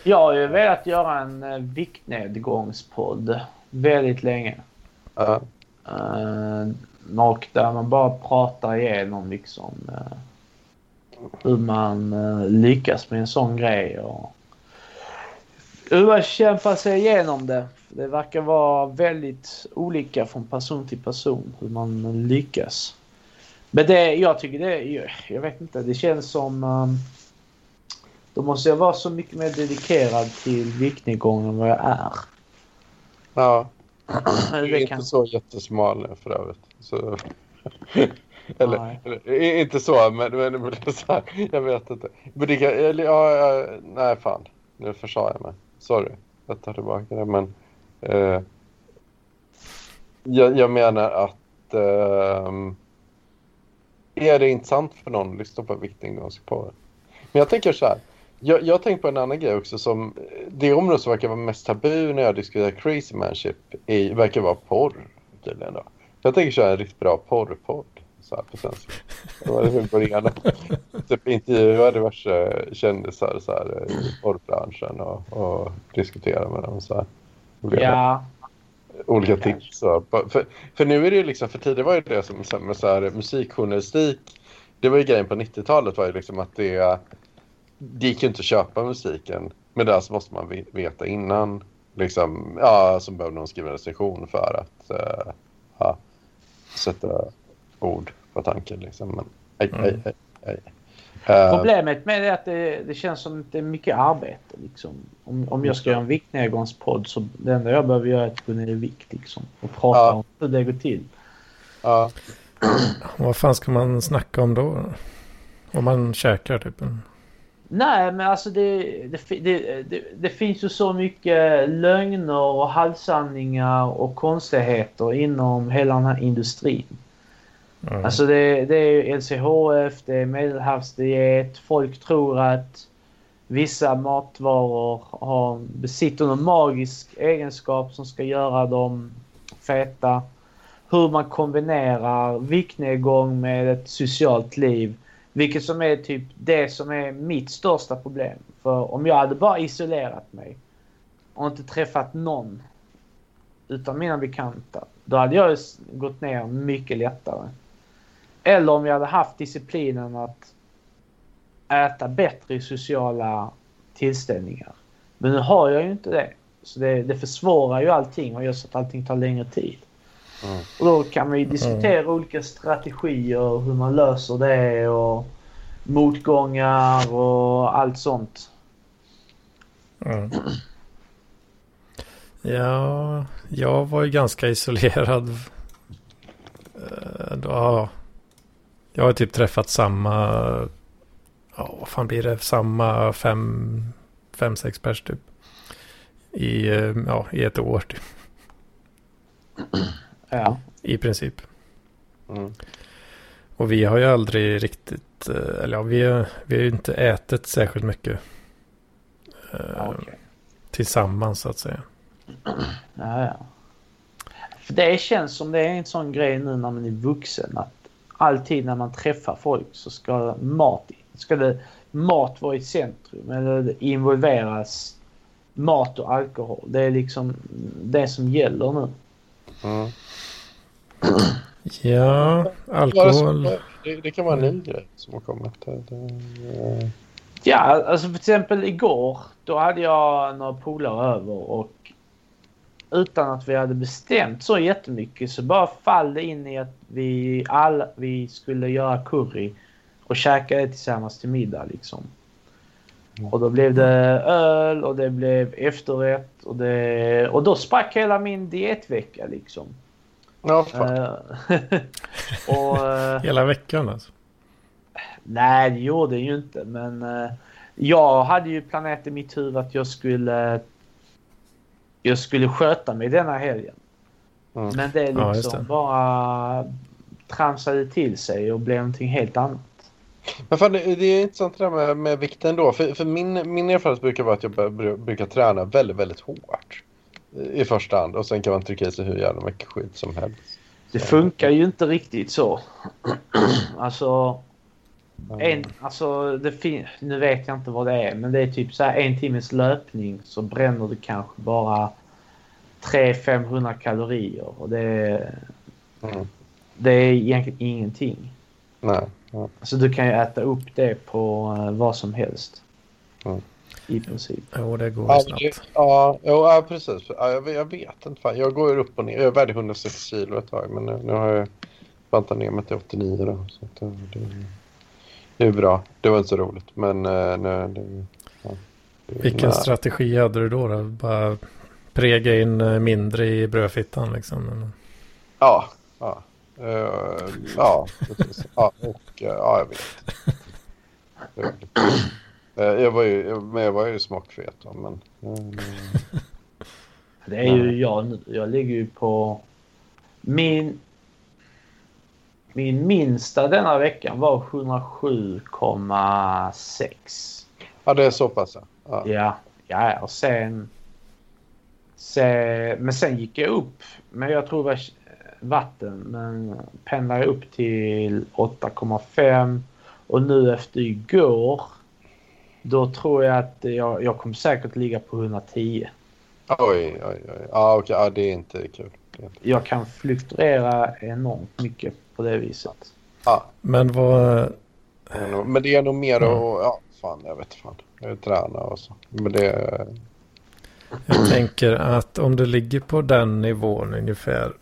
Jag har ju velat göra en uh, viktnedgångspodd väldigt länge. Ja. Uh, och där man bara pratar igenom liksom uh, hur man uh, lyckas med en sån grej. Och hur man kämpar sig igenom det. Det verkar vara väldigt olika från person till person hur man lyckas. Men det, jag tycker det, jag vet inte, det känns som um, då måste jag vara så mycket mer dedikerad till viktnedgång än vad jag är. Ja. Du är Det inte kan- så jättesmal för övrigt. Så... eller, eller, inte så, men, men, men så här, jag vet inte. Men det kan, eller, ja, ja, nej, fan. Nu försade jag mig. Sorry. Jag tar tillbaka det, men... Eh, jag, jag menar att... eh, är det intressant för någon att lyssna på viktnedgångspodden? Men jag tänker så här. Jag, jag tänker på en annan grej också som det område som verkar vara mest tabu när jag diskuterar crazy manship är, verkar vara porr tydligen då. Jag tänker köra en riktigt bra porrpodd här på svenska. Det var det början. Typ intervjua diverse kändisar så här, i porrbranschen och, och diskutera med dem så här. Olika, Ja, olika tips. Så. För, för nu är det ju liksom, för tidigare var ju det som med så här, musikjournalistik. Det var ju grejen på 90-talet var ju liksom att det det gick ju inte att köpa musiken. Men där så måste man ve- veta innan. Liksom, ja, så behöver någon skriva en recension för att eh, ja, sätta ord på tanken. Liksom. Men, aj, aj, aj, aj. Eh, Problemet med det är att det, det känns som att det är mycket arbete. Liksom. Om, om jag ska göra en viktnedgångspodd så det enda jag behöver göra är att gå ner i vikt liksom, och prata Ja. om hur det går till. ja, Vad fan ska man snacka om då? Om man käkar typ. Nej, men alltså det, det, det, det finns ju så mycket lögner och halvsanningar och konstigheter inom hela den här industrin. Mm. Alltså det, det är LCHF, det är medelhavsdiet. Folk tror att vissa matvaror har, besitter någon magisk egenskap som ska göra dem feta. Hur man kombinerar viktnedgång med ett socialt liv. Vilket som är typ det som är mitt största problem. För om jag hade bara isolerat mig och inte träffat någon utan mina bekanta. Då hade jag gått ner mycket lättare. Eller om jag hade haft disciplinen att äta bättre i sociala tillställningar. Men nu har jag ju inte det. Så det, det försvårar ju allting och gör så att allting tar längre tid. Mm. Och då kan man ju diskutera olika strategier, hur man löser det och motgångar och allt sånt. Mm. Ja, jag var ju ganska isolerad. Eh, Då, jag har typ träffat samma, ja vad fan blir det, samma fem, fem sex pers typ. i, eh, ja, i ett år typ, Ja. i princip. Mm. Och vi har ju aldrig riktigt, eh, eller ja, vi har, vi har ju inte ätit särskilt mycket eh, Ja, okej. tillsammans så att säga. Ja, ja. För det känns som det är en sån grej nu när man är vuxen att alltid när man träffar folk så ska mat, ska det, mat vara i centrum eller det involveras mat och alkohol. Det är liksom det som gäller nu. Mm. Ja, alkohol. det, det, det kan vara en ny grej som har kommit. Det, det, Ja, alltså för exempel igår då hade jag några polare över och utan att vi hade bestämt så jättemycket så bara fall det in i att vi alla vi skulle göra curry och käka det tillsammans till middag liksom. Och då blev det öl och det blev efterrätt och, det, och då sprack hela min dietvecka liksom. ja, fan. Eh, och, eh, Hela veckan alltså. Nej, det gjorde det ju inte. Men eh, jag hade ju planerat i mitt huvud att jag skulle jag skulle sköta mig denna helgen. Mm. Men det Ja, just liksom det. bara tramsade till sig och blev någonting helt annat. Men fan, det, det är intressant det där med, med vikten då. För, för min, min erfarenhet brukar vara att jag brukar träna väldigt, väldigt hårt. I första hand. Och sen kan man trycka i sig hur jävla mycket skit som helst. Det funkar ju inte riktigt så. alltså, en, alltså det fin- nu vet jag inte vad det är, men det är typ så här en timmes löpning så bränner du kanske bara 300-500 kalorier och det, är- Mm. det är egentligen ingenting. Nej. Ja. Alltså du kan ju äta upp det på eh, vad som helst. Mm. I princip. Jo, det går Ja, snabbt. ja, ja, precis. Ja, jag, jag vet inte. Fan. Jag går upp och ner. Jag vägde 106 kilo ett tag, men nu, nu har jag bantat ner mig till 89 då. Så att, det, det, det är bra. Det var inte så roligt, men eh, nu, det, ja. Vilken nej. strategi hade du då? då? Bara prega in eh, mindre i brödfittan liksom? Ja, ja. Eh, ja, precis. Ja, och ja, jag vet. Jag var ju, men jag var ju smockfet då, men... eh, Det är ju jag nu. Jag ligger ju på min min minsta denna veckan var 107,6. Ja, det är så pass. ja. Ja. Ja, och sen, sen... Men sen gick jag upp. Men jag tror det var vatten. Men pendlade upp till 8,5. Och nu efter igår. Då tror jag att jag, jag kommer säkert ligga på 110. Oj, oj, oj. Ja, okej. Ja, det är inte kul. Det är inte... Jag kan fluktuera enormt mycket på det viset. Ja, Men vad... men det är nog mer Mm. att... Ja, fan, jag vet fan. Jag tränar och så. Men det... Jag tänker att om du ligger på den nivån ungefär.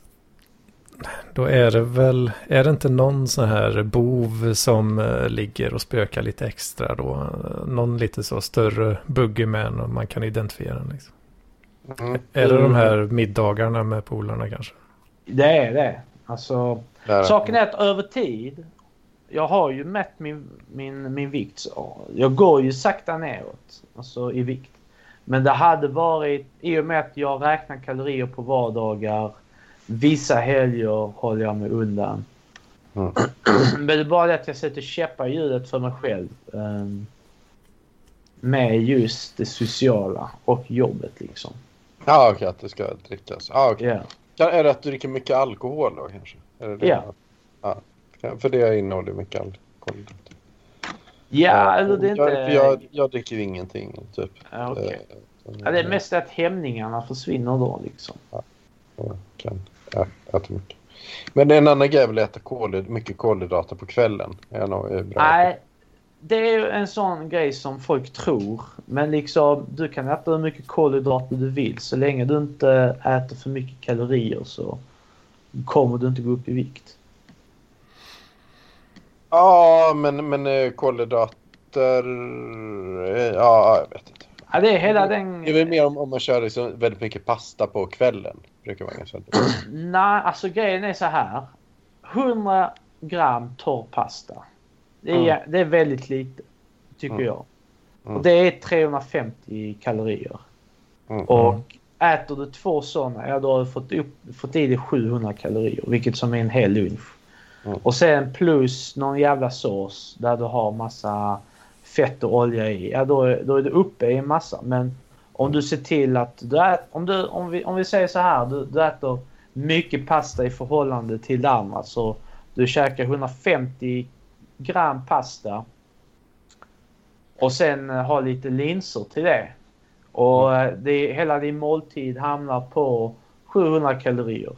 Då är det väl, är det inte någon sån här bov som eh, ligger och spökar lite extra då? Någon lite så större boogeyman och man kan identifiera den liksom. Mm, Är det de här middagarna med polarna kanske? Det är det. Alltså, det är det. saken är att över tid. Jag har ju mätt min, min, min vikt. Så jag går ju sakta neråt. Alltså i vikt. Men det hade varit i och med att jag räknar kalorier på vardagar. Vissa helger håller jag mig undan. Mm. Men det är bara det att jag sätter käppar i hjulet för mig själv. ehm, med just det sociala och jobbet liksom. Ja, okej, att det ska drickas. Ja, okej. Ja. Kan- Är det att du dricker mycket alkohol då kanske? Det det? Ja. ja. För det innehåller mycket alkohol. Ja, eller det är jag, inte... för jag, jag dricker ingenting, typ. Ja, okej. Eh, Ja, det är mest att hämningarna försvinner då liksom. Jag kan äta mycket. Men en annan grej är väl att äta kolhyd, mycket kolhydrater på kvällen. Är bra. Nej, det är en sån grej som folk tror. Men liksom, du kan äta hur mycket kolhydrater du vill. Så länge du inte äter för mycket kalorier så kommer du inte gå upp i vikt. Ja, men, men eh, kolhydrater... eh, Ja, jag vet inte. Ja, det är hela den... Det är väl mer om, om man kör liksom väldigt mycket pasta på kvällen. Brukar vara ganska Nej, alltså grejen är så här. 100 gram torr pasta. Det är, det är väldigt lite, tycker Mm. jag. Mm. Och det är 350 kalorier. Mm. Och äter du två sådana, ja då har du fått, upp, fått i dig 700 kalorier, vilket som är en hel lunch. Mm. Och sen plus någon jävla sås där du har massa fett och olja i. Ja, då, då är du uppe i en massa. Men om du ser till att du äter, om, du, om, vi, om vi säger så här, du, du äter mycket pasta i förhållande till det andra. Så du käkar 150 gram pasta och sen eh, ha lite linser till det. Och eh, det, hela din måltid hamnar på 700 kalorier.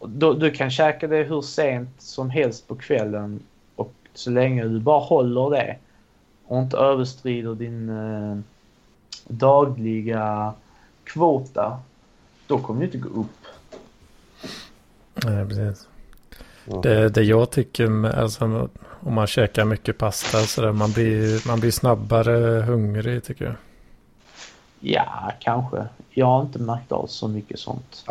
Då, du kan käka det hur sent som helst på kvällen och så länge du bara håller det och inte överskrider din eh, dagliga kvota, då kommer du inte gå upp. Nej, precis. Ja. Det, det jag tycker, alltså, om man käkar mycket pasta så där, man blir, man blir snabbare hungrig tycker jag. Ja, kanske. Jag har inte märkt av så mycket sånt.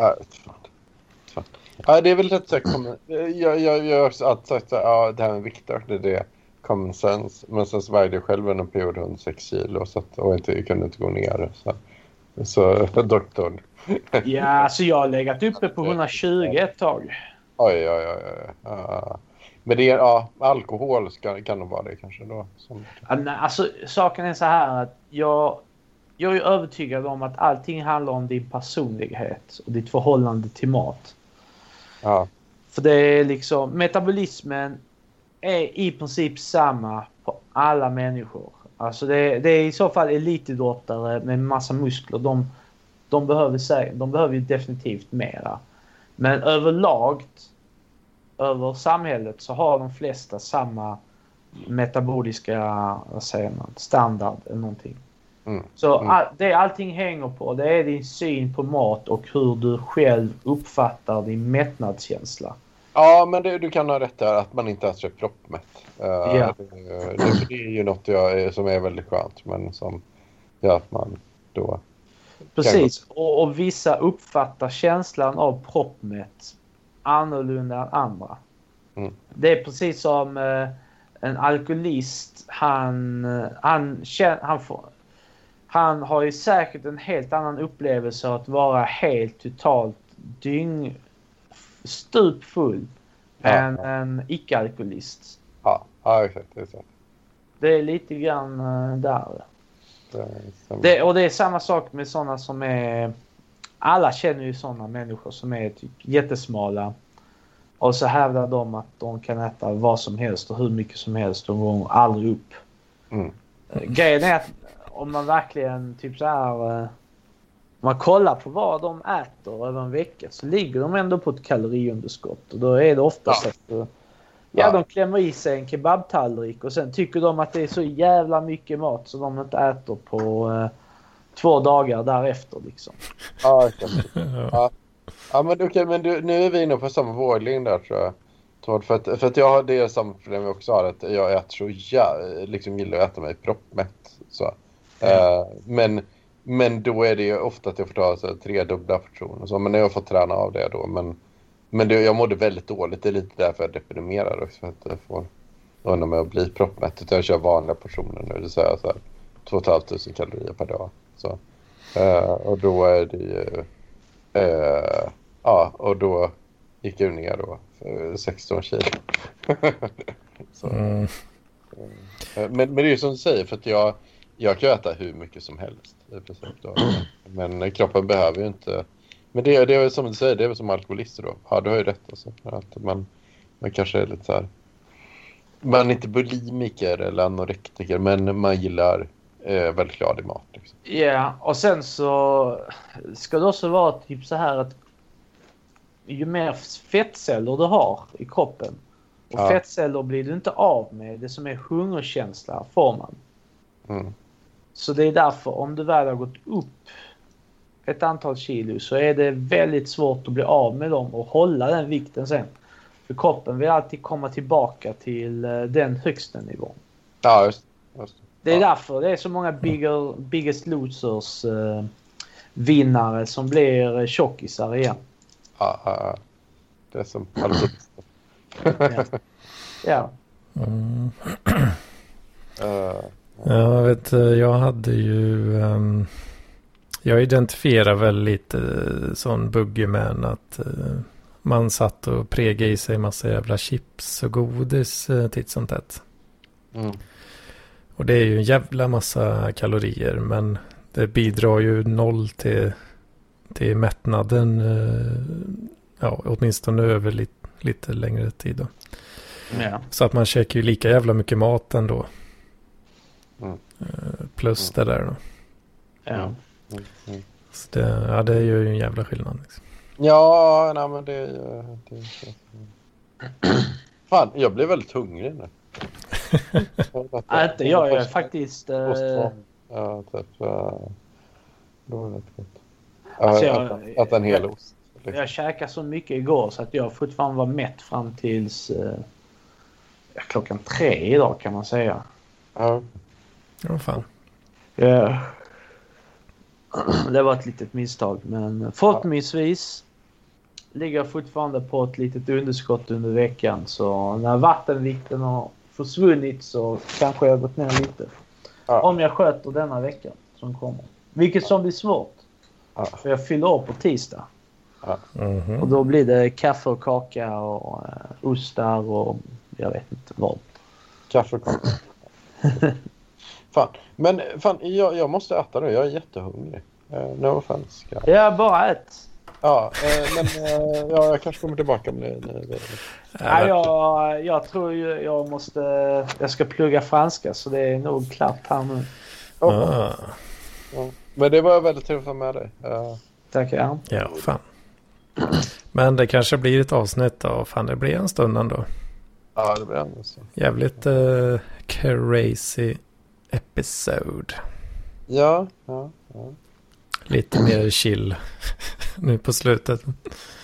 Ja, det är väl rätt sagt. common- Jag, jag, jag har också alltid sagt att ja, det här med vikter, det är det common sense. Men sen så vägde jag själv under en period 106 kilo så att, och inte, jag kunde inte gå ner. Så, så doktorn. Ja, så jag har legat uppe på 120 ett tag. Oj, oj, oj. oj. Ja. Men det är, ja, alkohol ska, kan nog vara det kanske då. Som, Alltså, saken är så här att jag, jag är övertygad om att allting handlar om din personlighet och ditt förhållande till mat. ja, För det är liksom, metabolismen är i princip samma på alla människor. Alltså det, det är i så fall elitidrottare med massa muskler. De, de, behöver, de behöver ju definitivt mera. Men överlag, över samhället så har de flesta samma metaboliska, vad säger man, standard eller någonting. Mm. Så Mm. all, det allting hänger på det är din syn på mat och hur du själv uppfattar din mättnadskänsla. ja men det, du kan ha rätt där att man inte sig proppmätt. Uh, Ja. det, det, det är ju något jag, som är väldigt skönt men som gör att man då... Precis. Och, och vissa uppfattar känslan av proppmätt annorlunda än andra. Mm. Det är precis som eh, en alkoholist. Han, eh, han, känner, han, får, han har ju säkert en helt annan upplevelse av att vara helt totalt dyng stupfull Ja. än en icke-alkoholist. Ja, ja exakt. Det är. Det är lite grann eh, där. Det, som, Det, och det är samma sak med sådana som är... Alla känner ju sådana människor som är typ jättesmala. Och så hävdar de att de kan äta vad som helst och hur mycket som helst och går aldrig upp. Mm. Eh, Grejen är att om man verkligen typ så här... eh, Om man kollar på vad de äter över en vecka så ligger de ändå på ett kaloriunderskott. Och då är det oftast Ja. att... Ja. De klämmer i sig en kebabtallrik och sen tycker de att det är så jävla mycket mat så de inte äter på eh, två dagar därefter liksom. Ja. Ja. Ja, men okej, men du, nu är vi inne på samma våglängd där tror jag. Tord, För att, för att jag har det samma problem jag också har, att jag äter så jä- liksom gillar att äta mig proppmätt. Så. Eh, men, men då är det ju ofta att jag får ta så här, tre dubbla portioner. Så, men jag får träna av det då. Men, men det, jag mådde väldigt dåligt. Det är lite därför jag deprimerar också. För att jag får unna mig att bli proppmätt. Utan jag kör vanliga portioner nu. Det säga så här, 2 500 kalorier per dag. Så. Eh, och då är det ju... Eh, ja, och då gick jag ner då. för 16 kilo. så, Mm. eh, men, men det är ju som du säger, för att jag, jag kan äta hur mycket som helst. då. Men kroppen behöver ju inte... Men det, det är som du säger, det är väl som alkoholister då. Ja, du har ju rätt. Alltså, att man, man kanske är lite så här... Man är inte bulimiker eller anorektiker, men man gillar eh, väldigt glad i mat. Liksom. Ja, och sen så ska det också vara typ så här att ju mer fettceller du har i kroppen och Ja. fettceller blir du inte av med. Det som är hungerkänsla får man. Mm. Så det är därför om du väl har gått upp ett antal kilo så är det väldigt svårt att bli av med dem och hålla den vikten sen. För kroppen vill alltid komma tillbaka till eh, den högsta nivån. Ja, just, just Det är Ja. därför det är så många bigger, Biggest Losers eh, vinnare som blir eh, tjockisar igen. Ja, ja, ja. Det är som alkoholister. Ja. Mm. Ja, jag vet, eh, jag hade ju... ehm, Jag identifierar väl lite eh, sån boogeyman att eh, man satt och pregade i sig massa jävla chips och godis eh, titt som tätt. Mm. Och det är ju en jävla massa kalorier men det bidrar ju noll till, till mättnaden. Ja, åtminstone över lite, lite längre tid då. Ja. Så att man käkar ju lika jävla mycket mat ändå. Mm. Plus det där då. Ja. Mm. Så det, ja, det gör ju en jävla skillnad. Liksom. Ja, nej men det... det, det. Fan, jag blev väldigt hungrig nu. Nej, Inte jag. Jag är faktiskt... eh. Ja, typ. eh, Det var rätt gott. Alltså, jag- äta, äta en hel ost. liksom. Jag käkade så mycket igår så att jag fortfarande var mätt fram tills eh, klockan tre idag kan man säga. Ja. Ja, fan. Ja. Det var ett litet misstag men förhoppningsvis ligger jag fortfarande på ett litet underskott under veckan så när vattenvikten har försvunnit så kanske jag har gått ner lite. Ja. Om jag sköter denna veckan som kommer. Vilket som blir svårt. Ja. För jag fyller år på tisdag. Mhm. Och då blir det kaffe och kaka och eh, ostar och jag vet inte vad. Kaffe och kaka. fan. Men fan, jag, jag måste äta nu. Jag är jättehungrig. Uh, no offense. Ja, bara ett. Ja, eh, men eh, ja, jag kanske kommer tillbaka med det. när det- Ja, jag, jag tror ju jag måste... Jag ska plugga franska så det är nog klart här nu. Ah, Ja. Men det var väldigt trevligt att vara med dig. Eh, Tackar. ja, fan. Men det kanske blir ett avsnitt då. Fan, det blir en stund ändå. ja, det blir ändå så. Jävligt eh, crazy episode. Ja, ja, ja. Lite mer chill nu på slutet.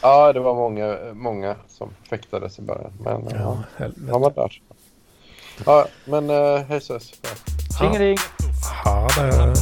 Ja, det var många, många som fäktades i början. Men ja, Ja, han helvete. var där. Ja, men uh, hej ses. Tjingeling! Ja, det...